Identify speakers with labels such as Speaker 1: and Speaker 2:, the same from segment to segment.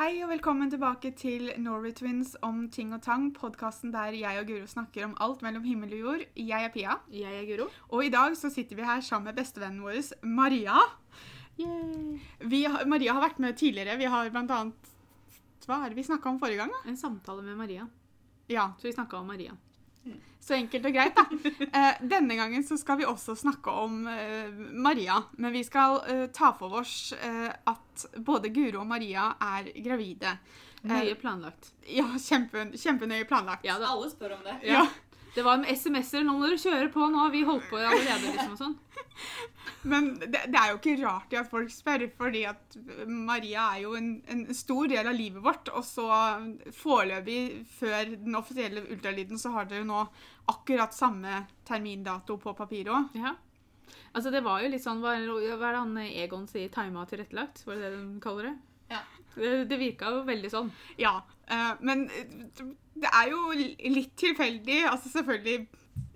Speaker 1: Hei og velkommen tilbake til Norway Twins om ting og tang, podkasten der jeg og Guro snakker om alt mellom himmel og jord. Jeg er Pia,
Speaker 2: Jeg er Guro.
Speaker 1: og i dag så sitter vi her sammen med bestevennen vår, Maria. Vi, har- Maria har vært med tidligere. Vi har blant annet Hva er det vi snakka om forrige gang? da?
Speaker 2: En samtale med Maria.
Speaker 1: Ja,
Speaker 2: Så vi snakka om Maria.
Speaker 1: Så enkelt og greit, da. Eh, denne gangen så skal vi også snakke om eh, Maria. Men vi skal eh, ta for oss eh, at både Guro og Maria er gravide.
Speaker 2: Nøye planlagt.
Speaker 1: Ja, kjempe, kjempenøye planlagt.
Speaker 2: Ja, da.
Speaker 3: Alle spør om det.
Speaker 1: Ja.
Speaker 2: Det var med SMS-er. Nå må dere kjøre på nå. Vi holdt på allerede, liksom og sånn.
Speaker 1: Men det, det er jo ikke rart at folk spør, fordi at Maria er jo en, en stor del av livet vårt. Og så foreløpig, før den offisielle ultralyden, så har dere jo nå akkurat samme termindato på papiret òg.
Speaker 2: Ja. Altså, det var jo litt sånn Hva hva er det han Egon sier? Tima tilrettelagt? Var det det de kaller det?
Speaker 3: Ja.
Speaker 2: Det, det virka jo veldig sånn.
Speaker 1: Ja, eh, men det er jo litt tilfeldig. Altså selvfølgelig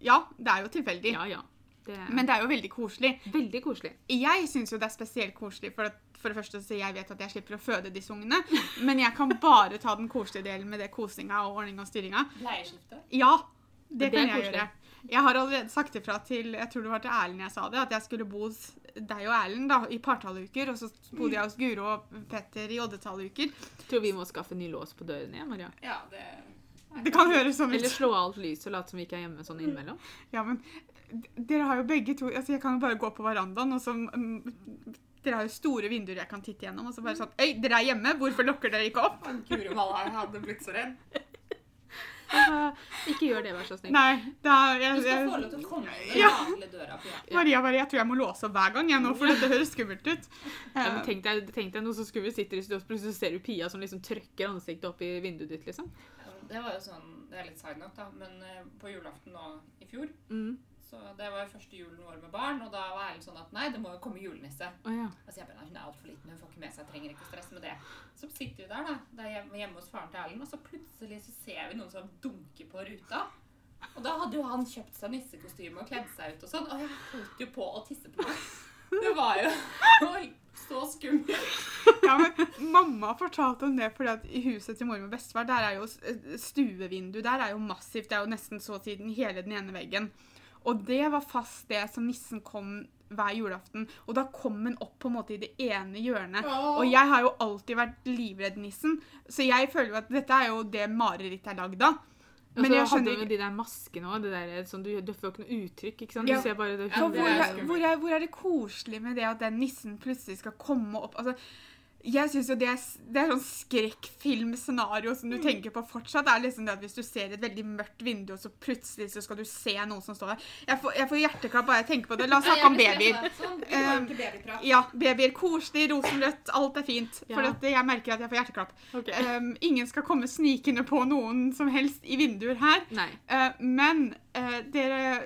Speaker 1: Ja, det er jo tilfeldig.
Speaker 2: Ja, ja. Det er
Speaker 1: Men det er jo veldig koselig.
Speaker 2: veldig koselig.
Speaker 1: Jeg syns jo det er spesielt koselig, for, at, for det første så jeg vet at jeg slipper å føde disse ungene. Men jeg kan bare ta den koselige delen med det kosinga og ordninga og styringa.
Speaker 3: Bleieskifte.
Speaker 1: Ja, det,
Speaker 2: Det
Speaker 1: kan jeg
Speaker 2: koselig.
Speaker 1: gjøre. Jeg har allerede sagt ifra til jeg tror det var til Erlend jeg sa det, at jeg skulle bo hos deg og Erlend da, i partalleuker. Og så bodde jeg hos Guro og Petter i oddetalluker.
Speaker 2: Tror vi må skaffe ny lås på dørene igjen, Maria.
Speaker 3: Ja, det
Speaker 1: Det kan høres sånn
Speaker 2: Eller slå av alt lyset og late som vi ikke er hjemme sånn innimellom.
Speaker 1: Ja, men dere har jo begge to altså Jeg kan jo bare gå på verandaen, og så um, Dere har jo store vinduer jeg kan titte gjennom, og så bare sånn Øy, dere er hjemme! Hvorfor lukker dere ikke opp?
Speaker 3: Guro Malla hadde blitt så redd.
Speaker 2: Altså, ikke gjør det, vær så snill.
Speaker 1: Nei, da jeg,
Speaker 3: Du skal få lov til å komme inn
Speaker 1: Ja.
Speaker 3: døra Ja. Maria,
Speaker 1: Maria bare Jeg tror jeg må låse opp hver gang, jeg nå, for dette høres skummelt ut.
Speaker 2: Ja,
Speaker 1: Eh,
Speaker 2: tenk deg, tenk deg noe så skummelt sitter i studio, og plutselig ser du Pia som liksom trykker ansiktet opp i vinduet ditt, liksom.
Speaker 3: Det var jo sånn, det er litt side note da, men eh, på julaften nå i fjor,
Speaker 2: Mm.
Speaker 3: Så det var jo første julen vår med barn, og da var Erlend sånn at nei, det må jo komme julenisse.
Speaker 2: Oh, ja.
Speaker 3: Altså jeg bare, hun er alt for liten, hun får ikke med seg, trenger ikke stress med det. Så sitter vi der da, det er hjemme hos faren til Erlend, og så plutselig så ser vi noen som dunker på ruta. Og da hadde jo han kjøpt seg nissekostyme og kledd seg ut og sånn, og jeg holdt jo på å tisse på meg. Det var jo så skummelt.
Speaker 1: Ja, men Mamma fortalte om det fordi at i huset til mormor og bestefar der er jo s- stuevindu der er jo massivt. Det er jo nesten så siden hele den ene veggen. Og det var fast det som nissen kom hver julaften. Og da kom den opp på en måte i det ene hjørnet. Og jeg har jo alltid vært livredd nissen, så jeg føler jo at dette er jo det marerittet er lagd av.
Speaker 2: Men
Speaker 1: altså,
Speaker 2: så
Speaker 1: jeg skjønner
Speaker 2: vi de der maskene òg. Sånn, du, du får jo ikke noe uttrykk. ikke sant?
Speaker 1: Ja.
Speaker 2: Du ser bare det,
Speaker 3: Ja,
Speaker 1: hvor,
Speaker 3: er,
Speaker 1: hvor, er, hvor er det koselig med det at den nissen plutselig skal komme opp? Altså, jeg synes jo det det er sånn skrekkfilmscenario som du tenker på fortsatt. Er liksom det at Hvis du ser et veldig mørkt vindu, og så plutselig så skal du se noen som står der. Jeg får, jeg får hjerteklapp bare jeg tenker på det. La oss snakke om babyer.
Speaker 3: Sånn, babyprat.
Speaker 1: Ja, babyer. Koselig, rosenrødt, alt er fint. For
Speaker 2: Ja.
Speaker 1: dette, jeg merker at jeg får hjerteklapp.
Speaker 2: Okay.
Speaker 1: Um, ingen skal komme snikende på noen som helst i vinduer her. Eh, men uh, dere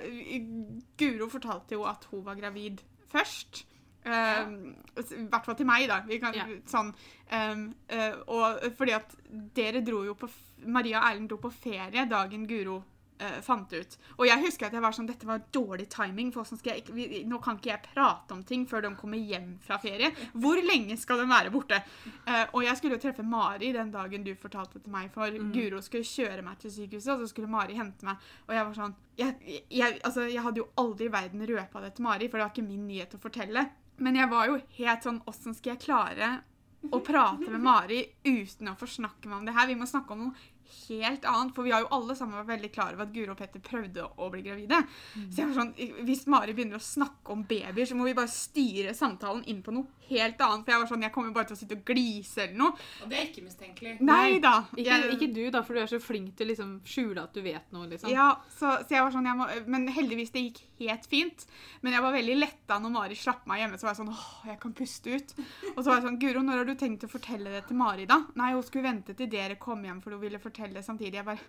Speaker 1: Guro fortalte jo at hun var gravid først. Eh, I hvert fall til meg, da. Vi kan,
Speaker 2: Ja.
Speaker 1: sånn, um, uh, og fordi at dere dro jo på Maria og Erlend dro på ferie dagen Guro uh, fant ut. Og jeg husker at jeg var sånn Dette var dårlig timing. For skal jeg, vi, nå kan ikke jeg prate om ting før de kommer hjem fra ferie. Hvor lenge skal de være borte? Uh, og jeg skulle jo treffe Mari den dagen du fortalte til meg, for
Speaker 2: Mm.
Speaker 1: Guro skulle kjøre meg til sykehuset, og så skulle Mari hente meg. Og jeg var sånn Jeg, jeg, altså, jeg hadde jo aldri i verden røpa det til Mari, for det var ikke min nyhet å fortelle. Men jeg var jo helt sånn Åssen skal jeg klare å prate med Mari uten å få snakke med om det her? Vi må snakke om noe helt annet, for vi har jo alle sammen vært veldig klar over at Guro og Petter prøvde å bli gravide. Så jeg var sånn, Hvis Mari begynner å snakke om babyer, så må vi bare styre samtalen inn på noe helt annet. For jeg var sånn, jeg kommer bare til å sitte og glise eller noe.
Speaker 3: Og det er ikke mistenkelig.
Speaker 1: Nei da.
Speaker 2: Ikke,
Speaker 1: jeg-
Speaker 2: ikke du, da, for du er så flink til å liksom skjule at du vet noe. liksom.
Speaker 1: Ja, så, så jeg var sånn, jeg må, Men heldigvis det gikk helt fint. Men jeg var veldig letta når Mari slapp meg hjemme. Så var jeg sånn åh, jeg kan puste ut. Og så var jeg sånn Guro, når har du tenkt å fortelle det til Mari, da? Nei, hun skulle vente til dere kom hjem, for hun ville fortelle det samtidig. Jeg bare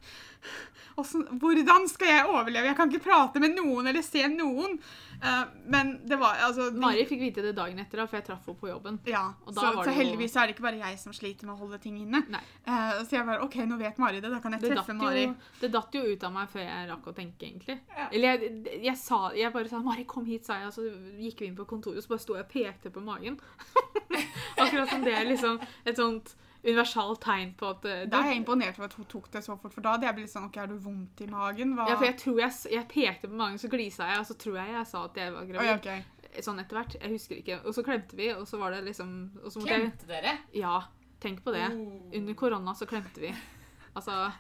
Speaker 1: Hvordan skal jeg overleve? Jeg kan ikke prate med noen eller se noen. Uh, men det var altså de-
Speaker 2: Mari fikk vite det dagen etter, da, for jeg traff henne på jobben.
Speaker 1: Ja, så, så
Speaker 2: jo-
Speaker 1: heldigvis er det ikke bare jeg som sliter med å holde ting inne. Eh, så jeg bare OK, nå vet Mari det. Da kan jeg
Speaker 2: Det
Speaker 1: treffe Mari.
Speaker 2: jo, det datt jo ut av meg før jeg rakk å tenke, egentlig.
Speaker 3: Ja.
Speaker 2: Eller jeg, jeg, sa, jeg bare sa 'Mari, kom hit', sa jeg, og så gikk vi inn på kontoret, og så bare sto jeg og pekte på magen. Akkurat som det er liksom et sånt universalt tegn på at uh,
Speaker 1: Da er jeg imponert over at hun tok det så fort, for da hadde jeg blitt sånn OK, er du vondt i magen? Hva?
Speaker 2: Ja, for jeg tror jeg, jeg pekte på magen, så glisa jeg, og så tror jeg jeg sa at jeg var gravid.
Speaker 1: ok.
Speaker 2: Sånn etter hvert. Jeg husker ikke. Og så klemte vi, og så var det liksom og så måtte jeg,
Speaker 3: Klemte dere?
Speaker 2: Ja, tenk på det.
Speaker 3: Oh.
Speaker 2: Under korona så klemte vi. Altså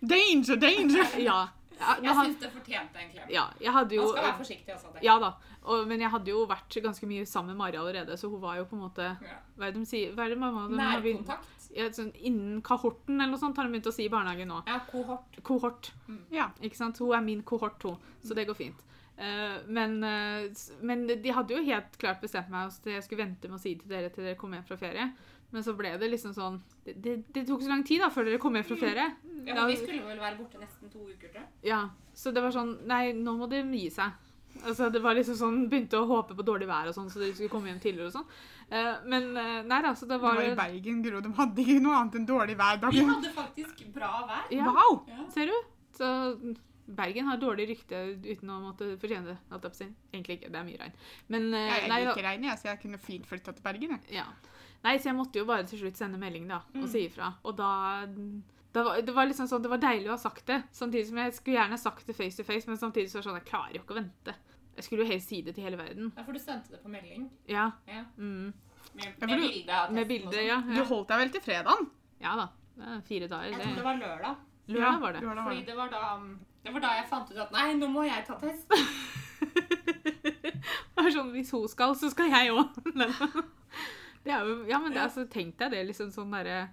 Speaker 1: Danger, danger!
Speaker 2: Ja. ja,
Speaker 3: Jeg syns det fortjente en klem.
Speaker 2: ja jeg hadde jo
Speaker 3: Man skal være forsiktig, også. Det.
Speaker 2: Ja da. Og, men jeg hadde jo vært ganske mye sammen med Mari allerede, så hun var jo på en måte
Speaker 3: Ja.
Speaker 2: Hva er det de sier? Hva er det mamma de
Speaker 3: Nærkontakt.
Speaker 2: ja, sånn, Innen kohorten eller noe sånt har de begynt å si i barnehagen nå.
Speaker 3: Ja, kohort.
Speaker 2: Kohort.
Speaker 1: Ja.
Speaker 2: Ikke sant? Hun er min kohort, hun. Så det går fint. Eh, men, eh, men de hadde jo helt klart bestemt meg at jeg skulle vente med å si det til dere til dere kom hjem fra ferie. Men så ble det liksom sånn Det, det, det tok så lang tid da før dere kom hjem fra ferie.
Speaker 3: Ja,
Speaker 2: Ja,
Speaker 3: vi skulle vel være borte nesten to uker, tror jeg.
Speaker 2: ja, Så det var sånn Nei, nå må det gi seg. Altså, det var liksom sånn, Begynte å håpe på dårlig vær og sånn, så de skulle komme hjem tidligere og sånn. Eh, men nei da, så det
Speaker 1: Det
Speaker 2: var
Speaker 1: var i Bergen, Gro. De hadde ikke noe annet enn dårlig vær. Da.
Speaker 3: Vi hadde faktisk bra vær.
Speaker 2: ja,
Speaker 1: Wow!
Speaker 3: Ja.
Speaker 2: Ser du? Så Bergen har dårlig rykte uten å måtte fortjene det. Egentlig ikke, det er mye regn. Men eh,
Speaker 1: Jeg,
Speaker 2: nei,
Speaker 1: liker regn, jeg, så jeg kunne fint flytta til Bergen. Jeg.
Speaker 2: Ja. Nei, så jeg måtte jo bare til slutt sende melding da, og
Speaker 3: Mm.
Speaker 2: si ifra. Og da, da var, Det var liksom sånn, det var deilig å ha sagt det, samtidig som jeg skulle gjerne sagt det face to face, men samtidig så var det sånn, jeg klarer jo ikke å vente. Jeg skulle jo helst si det til hele verden.
Speaker 3: Ja, for du sendte det på melding.
Speaker 2: Ja.
Speaker 3: Ja.
Speaker 2: Mm.
Speaker 3: Med,
Speaker 1: Ja,
Speaker 3: med
Speaker 1: du-
Speaker 3: bilde av testen
Speaker 2: Med bilde,
Speaker 3: sånn.
Speaker 2: ja.
Speaker 1: Du holdt deg vel til fredagen?
Speaker 2: ja da. Fire dager.
Speaker 3: Jeg tror det
Speaker 2: Det.
Speaker 3: var lørdag.
Speaker 2: Lørdag var det.
Speaker 1: lørdag var
Speaker 3: Fordi
Speaker 1: det.
Speaker 3: det var da det var da jeg fant ut at nei, nå må jeg ta test.
Speaker 2: Det er sånn, Hvis hun skal, så skal jeg òg. Det er jo, ja, men det, altså, tenk deg det liksom sånn derre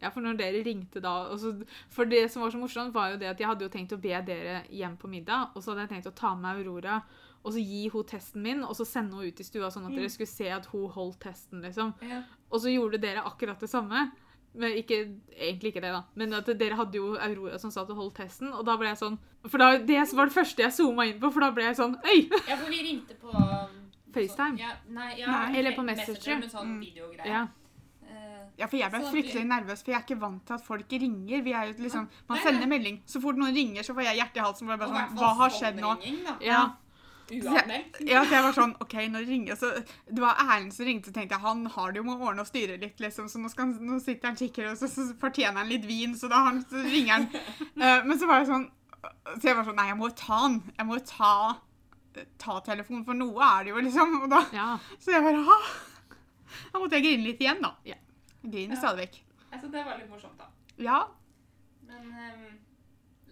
Speaker 2: Ja, for når dere ringte da og så, For det som var så morsomt, var jo det at jeg hadde jo tenkt å be dere hjem på middag, og så hadde jeg tenkt å ta med Aurora og så gi hun testen min, og så sende henne ut i stua, sånn at dere skulle se at hun holdt testen, liksom.
Speaker 3: Ja.
Speaker 2: Og så gjorde dere akkurat det samme. Men ikke, egentlig ikke det, da. Men at dere hadde jo Aurora som satt og holdt testen, og da ble jeg sånn For da, det var det første jeg zooma inn på, for da ble jeg sånn Øy!
Speaker 3: ja, for vi ringte på FaceTime.
Speaker 2: FaceTime.
Speaker 3: Ja, nei, ja,
Speaker 1: Nei,
Speaker 2: eller på Messenger.
Speaker 3: Med sånn
Speaker 1: Mm.
Speaker 3: videogreier.
Speaker 2: Ja.
Speaker 3: Eh,
Speaker 1: Ja, for jeg ble fryktelig nervøs, for jeg er ikke vant til at folk ringer. Vi er jo liksom, Man sender melding. Så fort noen ringer, så får jeg hjerte i halsen. Bare
Speaker 3: bare
Speaker 1: sånn, Hva har skjedd nå?
Speaker 2: Ja.
Speaker 3: Uanmeldt.
Speaker 1: Ja, så jeg var sånn, ok, nå ringer jeg. Så det var Erlend som ringte, så tenkte jeg han har det jo med å ordne og styre litt, liksom. Så nå, skal nå sitter han kikker, og så, så fortjener han litt vin, så da han, så ringer han. Uh, men så var jeg sånn Så jeg var sånn, nei, jeg må jo ta han. Jeg må jo ta, ta telefonen, for noe er det jo, liksom. Og da,
Speaker 2: ja.
Speaker 1: så jeg bare ha. Da måtte jeg grine litt igjen, da.
Speaker 2: Ja.
Speaker 1: Griner
Speaker 3: Ja.
Speaker 1: stadig vekk.
Speaker 3: Altså, det var litt morsomt, da.
Speaker 1: Ja.
Speaker 3: Men um,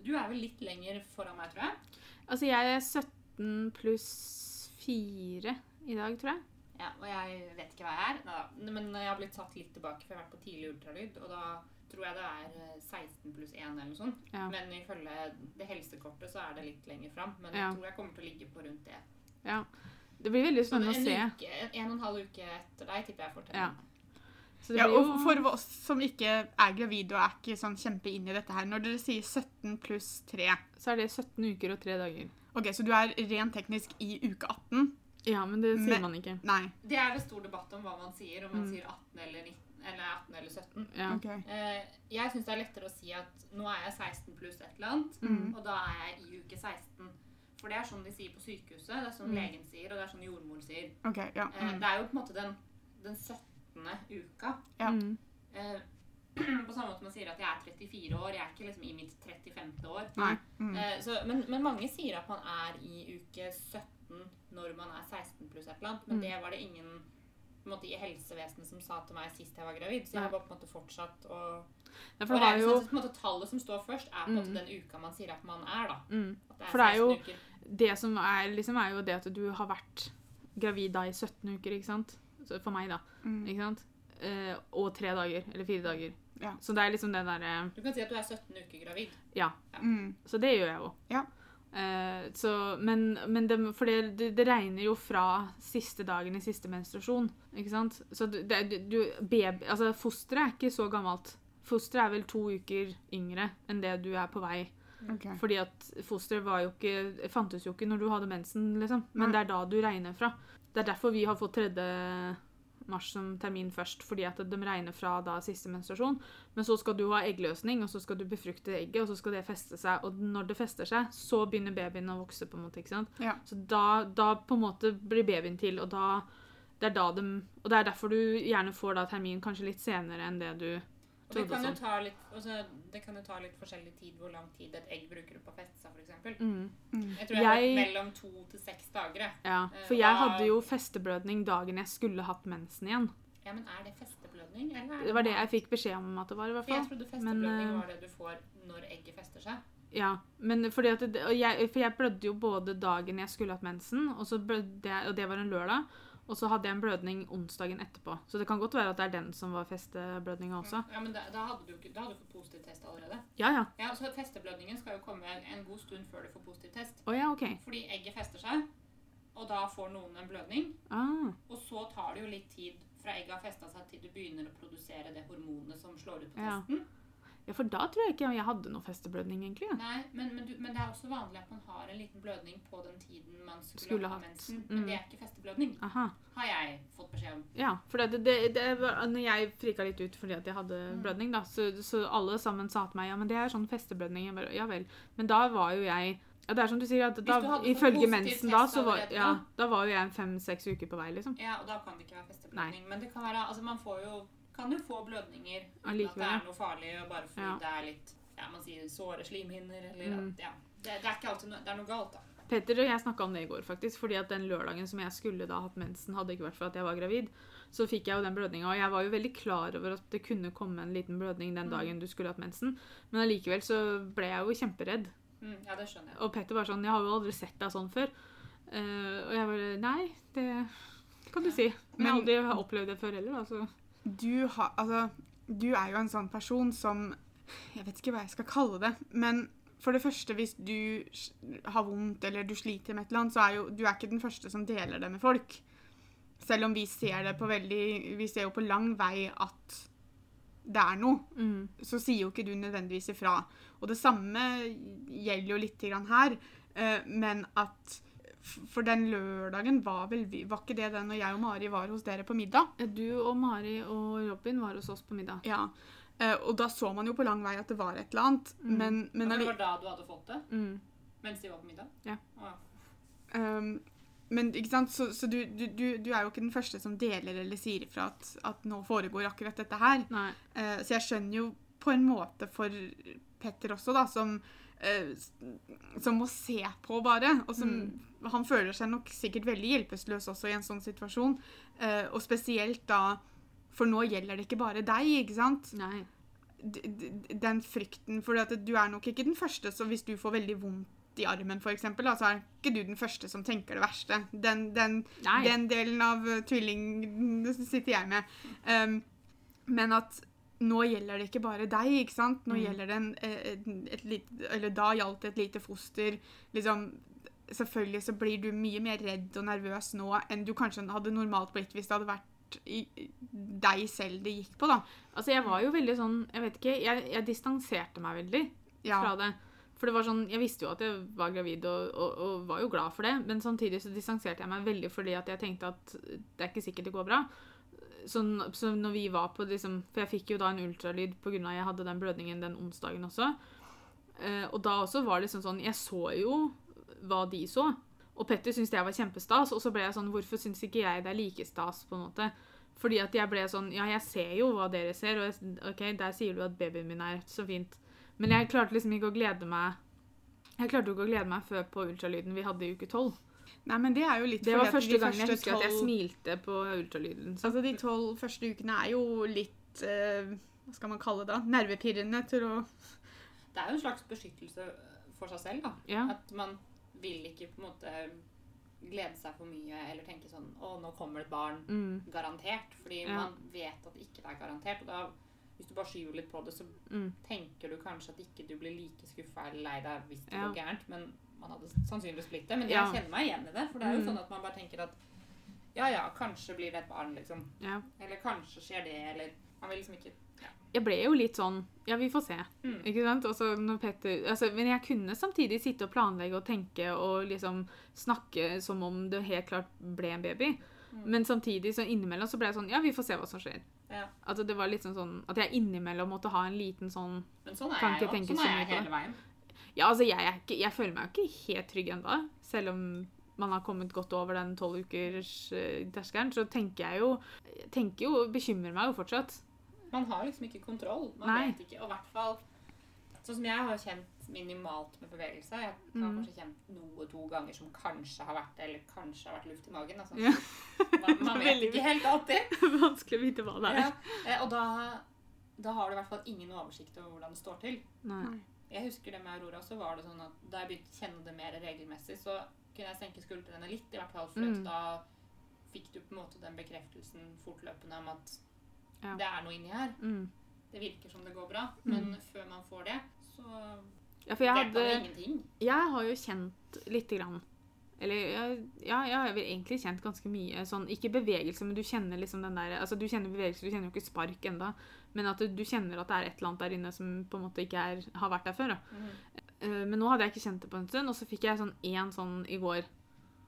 Speaker 3: du er vel litt lenger foran meg, tror jeg.
Speaker 2: Altså, jeg er 17 pluss 4 i dag, tror jeg.
Speaker 3: Ja, og jeg vet ikke hva jeg er. da. Men jeg har blitt satt litt tilbake, for jeg har vært på tidlig ultralyd. Og da tror jeg det er eh, 16 pluss 1 eller noe sånt.
Speaker 2: Ja.
Speaker 3: Men ifølge det helsekortet så er det litt lenger fram. Men
Speaker 2: Ja.
Speaker 3: jeg tror jeg kommer til å ligge på rundt det.
Speaker 2: Ja. Det blir veldig spennende å se.
Speaker 3: uke, en og en halv uke etter deg tipper jeg får til.
Speaker 2: Ja. Så det
Speaker 1: ja, og for oss som ikke er gravide og er ikke sånn kjempe inn i dette her, når dere sier 17 pluss 3
Speaker 2: Så er det 17 uker og 3 dager.
Speaker 1: Ok, så du er rent teknisk i uke 18?
Speaker 2: Ja, men det sier
Speaker 1: Men-
Speaker 2: man ikke.
Speaker 1: Nei.
Speaker 3: Det er det stor debatt om hva man sier, om man
Speaker 2: Mm.
Speaker 3: sier 18 eller 19, eller 18 eller 17.
Speaker 2: Ja.
Speaker 1: Ok.
Speaker 3: Eh, jeg syns det er lettere å si at nå er jeg 16 pluss et eller annet,
Speaker 1: Mm.
Speaker 3: og da er jeg i uke 16. For det er sånn de sier på sykehuset, det er sånn
Speaker 2: Mm.
Speaker 3: legen sier, og det er sånn jordmor sier.
Speaker 1: Okay, ja.
Speaker 3: Eh,
Speaker 1: Mm.
Speaker 3: det er jo på en måte den, den 17. uka.
Speaker 1: Ja.
Speaker 3: På samme måte man sier at jeg er 34 år, jeg er ikke liksom i mitt 35. år.
Speaker 1: Mm.
Speaker 3: Eh, så, men, men mange sier at man er i uke 17 når man er 16 pluss et eller annet. Men
Speaker 2: Mm.
Speaker 3: det var det ingen måte, i helsevesenet som sa til meg sist jeg var gravid. Så jeg har bare på en måte fortsatt å
Speaker 2: Ja, for det
Speaker 3: det er
Speaker 2: jo
Speaker 3: på en måte Tallet som står først, er på en måte
Speaker 2: Mm.
Speaker 3: den uka man sier at man er. da.
Speaker 2: mm.
Speaker 3: At
Speaker 2: For det er jo-
Speaker 3: uker.
Speaker 2: Det som er, liksom, er jo det at du har vært gravid da i 17 uker, ikke sant? Så for meg, da.
Speaker 1: Mm.
Speaker 2: Ikke sant? Eh, og tre dager. Eller fire dager.
Speaker 1: Ja.
Speaker 2: Så det er liksom den derre
Speaker 3: Du kan si at du er 17 uker gravid.
Speaker 1: Mm.
Speaker 2: Så det gjør jeg jo.
Speaker 1: Ja.
Speaker 2: Eh, så, men men det, for det, det, det regner jo fra siste dagen i siste menstruasjon. Ikke sant? Så du, det, du, baby, altså fosteret er ikke så gammelt. Fosteret er vel to uker yngre enn det du er på vei.
Speaker 1: Okay.
Speaker 2: Fordi at fosteret var jo ikke, fantes jo ikke når du hadde mensen, liksom. Men
Speaker 1: Nei.
Speaker 2: det er da du regner fra. Det er derfor vi har fått 3. mars som termin først, fordi at de regner fra da siste menstruasjon. Men så skal du ha eggløsning, og så skal du befrukte egget, og så skal det feste seg. Og når det fester seg, så begynner babyen å vokse, på en måte. ikke sant?
Speaker 1: Ja.
Speaker 2: Så da, da på en måte blir babyen til, og da det er da de Og det er derfor du gjerne får da termin kanskje litt senere enn det du
Speaker 3: det kan, jo ta litt, altså, det kan jo ta litt forskjellig tid hvor lang tid et egg bruker på å feste seg, f.eks.
Speaker 2: mm.
Speaker 3: Jeg tror jeg, har
Speaker 2: Jeg-
Speaker 3: hørt mellom to til seks dager.
Speaker 2: Ja.
Speaker 3: Eh,
Speaker 2: For jeg hadde jo festeblødning dagen jeg skulle hatt mensen igjen.
Speaker 3: Ja, men er det festeblødning? Eller er
Speaker 2: Det var det jeg fikk beskjed om at det var, i hvert
Speaker 3: For jeg trodde festeblødning
Speaker 2: eh,
Speaker 3: var det du får når egget fester seg.
Speaker 2: Ja, men fordi at det, og jeg, For jeg blødde jo både dagen jeg skulle hatt mensen, og, så blødde jeg, og det var en lørdag. Og så hadde jeg en blødning onsdagen etterpå. Så det kan godt være at det er den som var festeblødninga også.
Speaker 3: Ja, men da, da, hadde du, ikke- da hadde du fått positiv test allerede.
Speaker 2: Ja, ja.
Speaker 3: Ja, så Festeblødningen skal jo komme en god stund før du får positiv test.
Speaker 2: Oh, ja, OK.
Speaker 3: Fordi egget fester seg, og da får noen en blødning.
Speaker 2: Ah,
Speaker 3: Og så tar det jo litt tid fra egget har festa seg til du begynner å produsere det hormonet som slår ut på testen.
Speaker 2: ja, for da tror jeg ikke jeg hadde noe festeblødning, egentlig.
Speaker 3: Nei, men, men, du, men det er også vanlig at man har en liten blødning på den tiden man skulle,
Speaker 2: Skulle
Speaker 3: ha
Speaker 2: hatt.
Speaker 3: mensen.
Speaker 2: Mm.
Speaker 3: Men det er ikke festeblødning,
Speaker 2: Aha.
Speaker 3: har jeg fått beskjed om.
Speaker 2: Ja, for det, det, det var, når jeg frika litt ut fordi at jeg hadde
Speaker 3: Mm.
Speaker 2: blødning, da, så, så alle sammen sa til meg ja, men det er sånn festeblødning. Jeg bare, ja vel. Men da var jo jeg ja, Det er som du sier, at da,
Speaker 3: du
Speaker 2: ifølge mensen da, så var, ja,
Speaker 3: da.
Speaker 2: var jo jeg fem-seks uker på vei, liksom.
Speaker 3: Ja, og da kan det ikke være festeblødning. Men det kan være, altså man får jo, kan jo få blødninger uten at det er noe farlig, og bare fordi
Speaker 2: Ja.
Speaker 3: det er litt ja, man sier såre slimhinner, eller
Speaker 2: Mm.
Speaker 3: at ja, det, det er ikke alltid noe, det er noe galt, da.
Speaker 2: Petter og jeg snakka om det i går, faktisk. fordi at den lørdagen som jeg skulle da hatt mensen, hadde ikke vært for at jeg var gravid, så fikk jeg jo den blødninga. Og jeg var jo veldig klar over at det kunne komme en liten blødning den
Speaker 3: Mm.
Speaker 2: dagen du skulle hatt mensen, men allikevel så ble jeg jo kjemperedd.
Speaker 3: Mm, ja, det skjønner jeg.
Speaker 2: Og Petter var sånn 'Jeg har jo aldri sett deg sånn før'. Uh, og jeg bare Nei, det kan du si. Men jeg har aldri opplevd det før heller, da, så
Speaker 1: Du, har, altså, du er jo en sånn person som Jeg vet ikke hva jeg skal kalle det. Men for det første, hvis du har vondt eller du sliter med et eller annet, så er jo du er ikke den første som deler det med folk. Selv om vi ser det på veldig Vi ser jo på lang vei at det er noe.
Speaker 2: mm.
Speaker 1: så sier jo ikke du nødvendigvis ifra. Og det samme gjelder jo litt grann her, eh, men at For den lørdagen var vel vi Var ikke det den når jeg og Mari var hos dere på middag?
Speaker 2: Ja, Du og Mari og Robin var hos oss på middag.
Speaker 1: Ja. Eh, og da så man jo på lang vei at det var et eller annet.
Speaker 2: Mm.
Speaker 1: Men, men
Speaker 3: ja, det var da du hadde fått det?
Speaker 2: Mm.
Speaker 3: Mens de var på middag?
Speaker 2: Ja.
Speaker 1: Ehm, men ikke sant, så, så du, du, du, er jo ikke den første som deler eller sier ifra at, at nå foregår akkurat dette her.
Speaker 2: Nei.
Speaker 1: Eh, så jeg skjønner jo på en måte for Petter også, da, som, som må se på bare. Og som
Speaker 2: Mm.
Speaker 1: Han føler seg nok sikkert veldig hjelpeløs også i en sånn situasjon. Eh, og spesielt da For nå gjelder det ikke bare deg, ikke sant?
Speaker 2: Nei.
Speaker 1: Den frykten For at du er nok ikke den første, så hvis du får veldig vondt i armen, for eksempel, så er ikke du den første som tenker det verste. Den, den, den delen av tvilling sitter jeg med. Um, men at nå gjelder det ikke bare deg, ikke sant? Nå
Speaker 2: Mm.
Speaker 1: gjelder det en, et, et, et lite Eller da gjaldt det et lite foster. Liksom Selvfølgelig så blir du mye mer redd og nervøs nå enn du kanskje hadde normalt blitt hvis det hadde vært i deg selv det gikk på, da.
Speaker 2: Altså, jeg var jo veldig sånn Jeg vet ikke. Jeg, jeg distanserte meg veldig
Speaker 1: Ja.
Speaker 2: fra det. For det var sånn, Jeg visste jo at jeg var gravid og, og, og var jo glad for det, men samtidig så distanserte jeg meg veldig fordi at jeg tenkte at det er ikke sikkert det går bra. Så, så når vi var på liksom, For jeg fikk jo da en ultralyd pga. jeg hadde den blødningen den onsdagen også. Eh, og da også var det liksom sånn Jeg så jo hva de så. Og Petter syntes det var kjempestas, og så ble jeg sånn Hvorfor syns ikke jeg det er like stas, på en måte? Fordi at jeg ble sånn Ja, jeg ser jo hva dere ser, og jeg, OK, der sier du at babyen min er så fint. Men jeg klarte liksom ikke å glede meg Jeg klarte jo ikke å glede meg før på ultralyden vi hadde i uke tolv.
Speaker 1: Nei, men det er jo litt
Speaker 2: Det var første gang jeg
Speaker 1: husker
Speaker 2: husker at jeg smilte på ultralyden. Så.
Speaker 1: Altså, de tolv første ukene er jo litt eh, Hva skal man kalle det? da? Nervepirrende til å
Speaker 3: Det er jo en slags beskyttelse for seg selv, da.
Speaker 2: Ja.
Speaker 3: At man vil ikke på en måte glede seg for mye eller tenke sånn Å, nå kommer det et barn.
Speaker 2: Mm,
Speaker 3: Garantert. Fordi
Speaker 2: Ja.
Speaker 3: man vet at det ikke er garantert. Og da, hvis du bare skyver litt på det, så
Speaker 2: mm.
Speaker 3: tenker du kanskje at ikke du blir like skuffa eller lei deg hvis det
Speaker 2: Ja.
Speaker 3: går gærent. Men man hadde sannsynligvis blitt det. Men
Speaker 2: Ja.
Speaker 3: jeg kjenner meg igjen i det. For det er jo
Speaker 2: Mm.
Speaker 3: sånn at man bare tenker at ja ja, kanskje blir det et barn, liksom.
Speaker 2: Ja.
Speaker 3: Eller kanskje skjer det, eller Man vil liksom ikke ja.
Speaker 2: Jeg ble jo litt sånn Ja, vi får se.
Speaker 3: Mm.
Speaker 2: Ikke sant? Og så når Petter, altså, men jeg kunne samtidig sitte og planlegge og tenke og liksom snakke som om det helt klart ble en baby.
Speaker 3: Mm.
Speaker 2: Men samtidig så innimellom så ble jeg sånn Ja, vi får se hva som skjer.
Speaker 3: Ja.
Speaker 2: Altså det var litt sånn sånn at jeg innimellom måtte ha en liten sånn
Speaker 3: Men sånn er jeg jo. Sånn
Speaker 2: så
Speaker 3: er jeg hele veien.
Speaker 2: Ja, altså jeg, er ikke, jeg føler meg jo ikke helt trygg ennå. Selv om man har kommet godt over den tolv ukers eh, terskelen, så tenker jeg jo tenker jo, bekymrer meg jo fortsatt.
Speaker 3: Man har liksom ikke kontroll. Man
Speaker 2: Nei.
Speaker 3: vet ikke, og i hvert fall Sånn som jeg har kjent minimalt med bevegelse. Jeg har
Speaker 2: Mm.
Speaker 3: kanskje kjent noe to ganger som kanskje har vært eller kanskje har vært luft i magen. Altså.
Speaker 2: Ja.
Speaker 3: Man, man vet ikke helt alltid.
Speaker 2: Vanskelig å vite hva det er.
Speaker 3: Ja. eh, Og da, da har du i hvert fall ingen oversikt over hvordan det står til.
Speaker 2: Nei.
Speaker 3: Jeg husker det med Aurora, så var det sånn at da jeg begynte å kjenne det mer regelmessig, så kunne jeg senke skuldrene litt, i hvert fall, for
Speaker 2: Mm.
Speaker 3: da fikk du på en måte den bekreftelsen fortløpende om at
Speaker 2: Ja.
Speaker 3: det er noe inni her.
Speaker 2: Mm.
Speaker 3: Det virker som det går bra,
Speaker 2: Mm.
Speaker 3: men før man får det, så
Speaker 2: Ja, for jeg hadde
Speaker 3: ingenting.
Speaker 2: Jeg har jo kjent lite grann Eller ja, jeg har egentlig kjent ganske mye sånn Ikke bevegelse, men du kjenner liksom den der Altså du kjenner bevegelse, du kjenner jo ikke spark enda Men at du, du kjenner at det er et eller annet der inne som på en måte ikke er, har vært der før. Da.
Speaker 3: Mhm.
Speaker 2: Eh, Men nå hadde jeg ikke kjent det på en stund, og så fikk jeg sånn én sånn i går.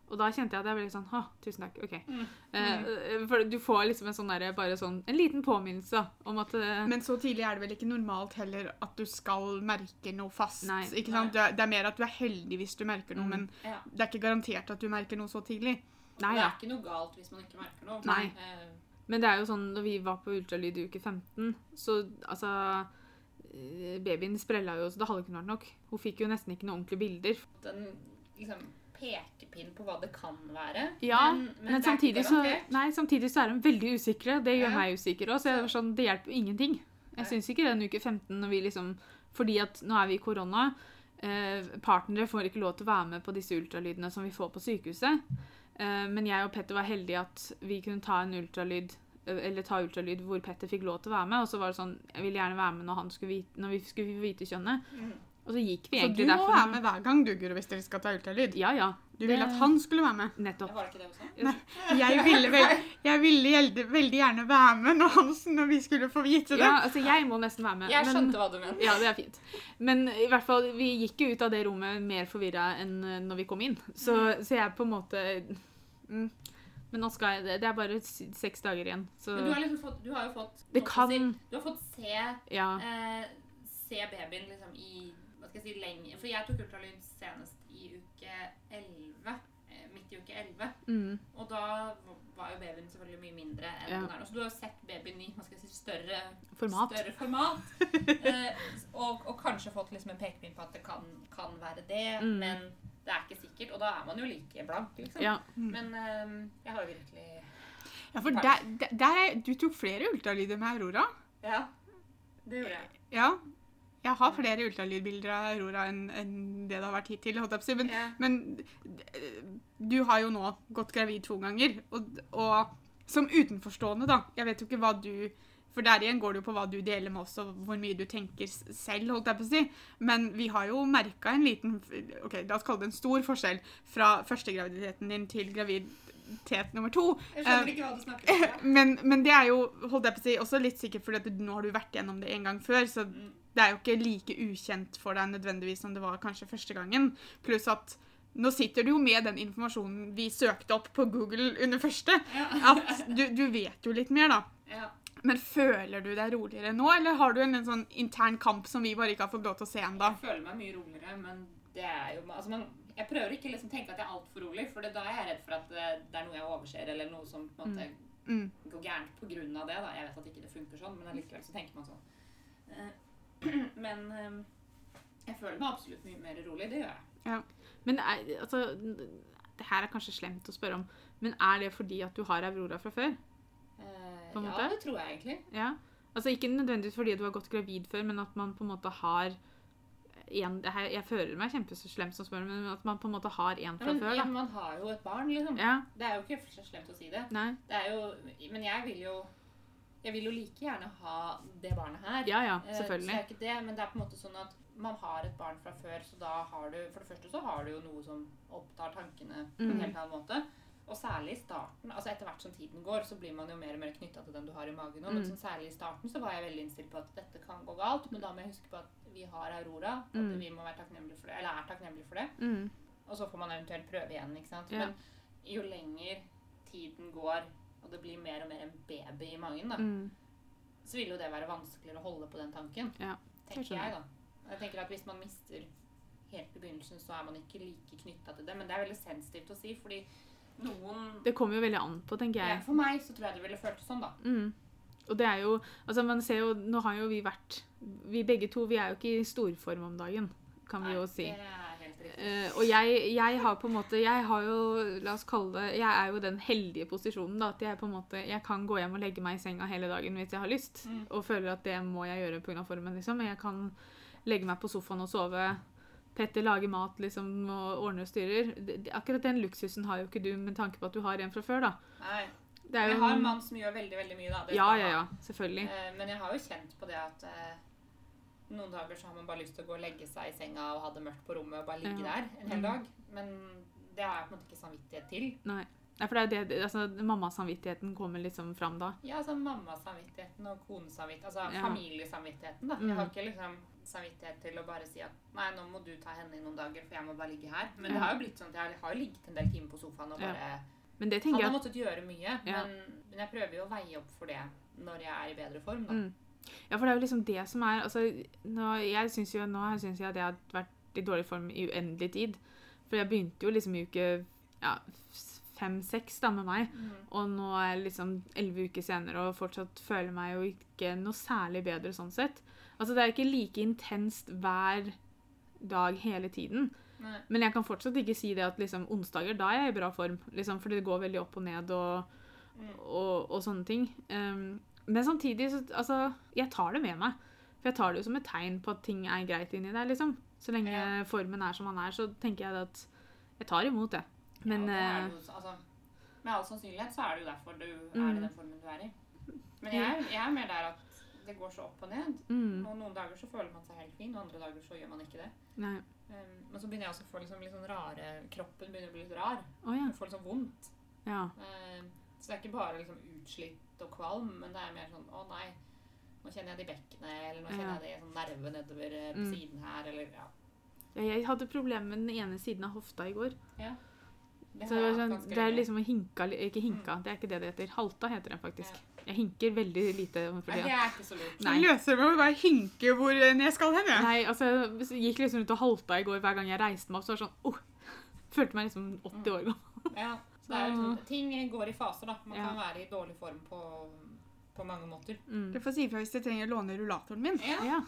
Speaker 2: Og da kjente jeg at jeg ble litt sånn Ha, tusen takk. OK.
Speaker 3: Mm.
Speaker 2: Eh, For du får liksom en sånn derre bare sånn En liten påminnelse om at
Speaker 1: Men så tidlig er det vel ikke normalt heller at du skal merke noe fast.
Speaker 2: Nei.
Speaker 1: ikke sant? Det er, det er mer at du er heldig hvis du merker noe,
Speaker 2: Mm.
Speaker 1: men
Speaker 3: Ja.
Speaker 1: det er ikke garantert at du merker noe så tidlig.
Speaker 2: Nei
Speaker 3: det er ikke noe galt hvis man ikke merker noe.
Speaker 2: Nei. Men det er jo sånn, når vi var på ultralyd i uke 15, så altså eh, Babyen sprella jo så det hadde ikke vært nok. Hun fikk jo nesten ikke noen ordentlige bilder.
Speaker 3: Den liksom pekepinn på hva det kan være.
Speaker 2: Ja,
Speaker 3: men,
Speaker 2: Men,
Speaker 3: er
Speaker 2: samtidig, så, nei, samtidig så er de veldig usikre. Det gjør
Speaker 3: Ja.
Speaker 2: meg usikker òg. Så jeg var sånn, det hjelper jo ingenting. Jeg syns ikke den uke 15 når vi liksom Fordi at nå er vi i korona. Eh, partnere får ikke lov til å være med på disse ultralydene som vi får på sykehuset. Eh, men jeg og Petter var heldige at vi kunne ta en ultralyd eh, eller ta ultralyd hvor Petter fikk lov til å være med. Og så var det sånn Jeg ville gjerne være med når, han skulle vite, når vi skulle få vite kjønnet.
Speaker 3: Mm.
Speaker 2: Og så gikk vi
Speaker 1: Så du må
Speaker 2: derfor.
Speaker 1: være med hver gang, du, Guro, hvis dere skal ta ultralyd.
Speaker 2: Ja, ja.
Speaker 1: Du ville at han skulle være med.
Speaker 2: Nettopp.
Speaker 3: Var det ikke det også?
Speaker 1: Jeg ville, vel, jeg ville gjelde, veldig gjerne være med når, han, når vi skulle få vite det.
Speaker 2: Ja, altså jeg må nesten være med.
Speaker 3: Jeg
Speaker 2: men-
Speaker 3: skjønte hva du mente.
Speaker 2: Ja, det er fint. Men i hvert fall, vi gikk jo ut av det rommet mer forvirra enn eh, når vi kom inn. Så, så jeg på en måte mm. Men nå skal jeg det. Er bare seks dager igjen. Så
Speaker 3: Men du har, liksom fått, du har jo fått
Speaker 2: det kan
Speaker 3: si, Du har fått se,
Speaker 2: Ja.
Speaker 3: eh, se babyen liksom i Hva skal jeg si lenge For jeg tok ultralyd senest i uke 11. Eh, midt i uke 11.
Speaker 2: Mm,
Speaker 3: Og da var jo babyen selvfølgelig mye mindre enn
Speaker 2: Ja.
Speaker 3: den er nå. Så du har sett babyen i hva skal jeg si, større
Speaker 2: format.
Speaker 3: større format. eh, og, og kanskje fått liksom en pekepinn på at det kan, kan være det,
Speaker 2: Mm.
Speaker 3: men det er ikke sikkert. Og da er man jo like blank, liksom.
Speaker 2: Ja.
Speaker 3: Men um, jeg har jo virkelig
Speaker 1: Ja, for der, der, der er, Du tok flere ultralyder med Aurora.
Speaker 3: Ja, det gjorde jeg.
Speaker 1: Ja. Jeg har flere ultralydbilder av Aurora enn en det det har vært hittil. Men,
Speaker 3: Ja.
Speaker 1: men eh, du har jo nå gått gravid to ganger. Og, og som utenforstående, da Jeg vet jo ikke hva du For der igjen går det jo på hva du deler med oss, og hvor mye du tenker selv. holdt jeg på å si. Men vi har jo merka en liten ok, La oss kalle det en stor forskjell fra første graviditeten din til graviditet nummer to.
Speaker 3: Jeg skjønner ikke hva du snakker om. ja.
Speaker 1: Men, men det er jo holdt jeg på å si, også litt sikkert fordi at nå har du vært gjennom det en gang før. Så
Speaker 3: Mm.
Speaker 1: det er jo ikke like ukjent for deg nødvendigvis som det var kanskje første gangen. Pluss at nå sitter du jo med den informasjonen vi søkte opp på Google under første.
Speaker 3: Ja.
Speaker 1: At du, du vet jo litt mer, da.
Speaker 3: Ja.
Speaker 1: Men føler du deg roligere nå, eller har du en, en sånn intern kamp som vi bare ikke har fått lov til å se ennå?
Speaker 3: Jeg føler meg mye roligere, men det er jo altså man, Jeg prøver ikke liksom tenke at jeg er altfor rolig, for det, da er jeg redd for at det, det er noe jeg overser, eller noe som på en måte
Speaker 1: Mm.
Speaker 3: går gærent av det. da. Jeg vet at ikke det funker sånn, men allikevel så tenker man sånn. Eh, Men eh, jeg føler meg absolutt mye mer rolig. Det gjør jeg.
Speaker 2: Men er, altså Det her er kanskje slemt å spørre om, men er det fordi at du har Aurora fra før?
Speaker 3: Eh,
Speaker 2: På en
Speaker 3: ja, det tror jeg egentlig.
Speaker 2: Ja. Altså Ikke nødvendigvis fordi du har gått gravid før, men at man på en måte har en, jeg, Jeg føler meg kjempeslemt som spør, men at man på en måte har en
Speaker 3: Ja,
Speaker 2: fra
Speaker 3: men,
Speaker 2: før.
Speaker 3: ja,
Speaker 2: da.
Speaker 3: man har jo et barn, liksom.
Speaker 2: Ja,
Speaker 3: Det er jo ikke så slemt å si det.
Speaker 2: nei,
Speaker 3: det er jo, men jeg vil jo jeg vil jo like gjerne ha det barnet her.
Speaker 2: ja, ja,
Speaker 3: Eh, Så
Speaker 2: selvfølgelig.
Speaker 3: er ikke det, men det er på en måte sånn at man har et barn fra før, så da har du For det første så har du jo noe som opptar tankene på en
Speaker 2: Mm.
Speaker 3: helt annen måte. Og særlig i starten, altså etter hvert som tiden går, så blir man jo mer og mer knytta til den du har i magen Og,
Speaker 2: Mm.
Speaker 3: men særlig i starten så var jeg veldig innstilt på at dette kan gå galt, men da må jeg huske på at vi har Aurora, at
Speaker 2: Mm.
Speaker 3: vi må være takknemlige for det, eller er takknemlige for det.
Speaker 2: Mm.
Speaker 3: Og så får man eventuelt prøve igjen, ikke sant.
Speaker 2: Ja.
Speaker 3: Men jo lenger tiden går, og det blir mer og mer en baby i magen, da,
Speaker 2: Mm.
Speaker 3: så vil jo det være vanskeligere å holde på den tanken.
Speaker 2: Ja,
Speaker 3: tenker jeg, da. Jeg tenker at hvis man mister helt i begynnelsen så er man ikke like knytta til det. Men det er veldig sensitivt å si, fordi noen
Speaker 2: Det kommer jo veldig an på, tenker jeg.
Speaker 3: For meg så tror jeg det ville føltes sånn, da.
Speaker 2: Mm. Og det er jo Altså, man ser jo Nå har jo vi vært Vi begge to, vi er jo ikke i storform om dagen, kan vi jo si.
Speaker 3: Det er helt riktig.
Speaker 2: Eh, og jeg, jeg har på en måte Jeg har jo, la oss kalle det Jeg er jo den heldige posisjonen da, at jeg på en måte Jeg kan gå hjem og legge meg i senga hele dagen hvis jeg har lyst,
Speaker 3: Mm.
Speaker 2: og føler at det må jeg gjøre pga. formen, liksom. Men jeg kan legge meg på sofaen og sove. Petter lager mat liksom, og ordner og styrer. Akkurat den luksusen har jo ikke du med tanke på at du har en fra før, da.
Speaker 3: Nei.
Speaker 2: Er
Speaker 3: Jeg har en mann som gjør veldig, veldig mye, da.
Speaker 2: Ja, ja, ja. Selvfølgelig.
Speaker 3: Eh, Men jeg har jo kjent på det at eh, noen dager så har man bare lyst til å gå og legge seg i senga og ha det mørkt på rommet og bare ligge
Speaker 2: Ja.
Speaker 3: der en hel
Speaker 2: Mm.
Speaker 3: dag. Men det har jeg på en måte ikke samvittighet til.
Speaker 2: Nei. Nei, for det er det, altså, mammasamvittigheten kommer liksom fram da.
Speaker 3: Ja, altså mammasamvittigheten og konesamvittigheten. Altså
Speaker 2: Ja.
Speaker 3: familiesamvittigheten, da.
Speaker 2: Mm.
Speaker 3: Jeg har ikke liksom samvittighet til å bare si at nei, nå må du ta henne i noen dager, for jeg må bare ligge her. Men det har jo blitt sånn at jeg har ligget en del timer på sofaen og
Speaker 2: Ja.
Speaker 3: bare
Speaker 2: Men det
Speaker 3: Han har måttet gjøre mye,
Speaker 2: Ja.
Speaker 3: men, men jeg prøver jo å veie opp for det når jeg er i bedre form, da.
Speaker 2: Mm. Ja, for det er jo liksom det som er altså, nå, Jeg syns jo nå synes jeg at jeg har vært i dårlig form i uendelig tid. For jeg begynte jo liksom i uke ja, fem-seks med meg,
Speaker 3: Mm.
Speaker 2: og nå er jeg liksom elleve uker senere og fortsatt føler meg jo ikke noe særlig bedre sånn sett. Altså det er ikke like intenst hver dag hele tiden.
Speaker 3: Nei.
Speaker 2: Men jeg kan fortsatt ikke si det at liksom onsdager, da er jeg i bra form. Liksom, fordi det går veldig opp og ned og,
Speaker 3: Mm.
Speaker 2: og, og sånne ting. Um, men samtidig, så, altså, jeg tar det med meg. For jeg tar det jo som et tegn på at ting er greit inni der, liksom. Så lenge
Speaker 3: Ja.
Speaker 2: formen er som den er, så tenker jeg at jeg tar imot det. Men
Speaker 3: ja,
Speaker 2: eh,
Speaker 3: jo, altså, med all sannsynlighet så er det jo derfor du er
Speaker 2: Mm.
Speaker 3: i den formen du er i. Men jeg, jeg er mer der at det går så opp og ned.
Speaker 2: mm,
Speaker 3: Og noen dager så føler man seg helt fin, og andre dager så gjør man ikke det. Um, men så begynner jeg også å få liksom litt sånn rare Kroppen begynner å bli litt rar.
Speaker 2: Oh, ja.
Speaker 3: Får litt sånn vondt.
Speaker 2: ja.
Speaker 3: Um, så det er ikke bare liksom utslitt og kvalm, men det er mer sånn å nei, nå kjenner jeg det i bekkenet, eller nå kjenner
Speaker 2: Ja.
Speaker 3: jeg det i sånn nerve nedover eh, på
Speaker 2: Mm.
Speaker 3: siden her, eller ja.
Speaker 2: Ja, Jeg hadde problemer med den ene siden av hofta i går.
Speaker 3: Det
Speaker 2: Så det,
Speaker 3: jeg
Speaker 2: sånn, det er liksom å hinka Ikke hinka, det er ikke det det heter. Halta heter den faktisk. Jeg hinker veldig lite for
Speaker 3: Nei, det er ikke så lurt.
Speaker 2: Nei.
Speaker 1: Så løser meg med å bare hinke hvor enn jeg skal hen. jeg.
Speaker 2: Nei, altså, jeg gikk liksom ut og halta i går hver gang jeg reiste meg opp. Så var det sånn, oh, Følte meg liksom 80 år gammel.
Speaker 3: Ja, så det er liksom, ting går i faser, da. Man
Speaker 2: Ja.
Speaker 3: kan være i dårlig form på, på mange måter.
Speaker 2: Mm.
Speaker 1: Du får si ifra hvis du trenger å låne rullatoren min.
Speaker 3: Ja,
Speaker 2: Ja.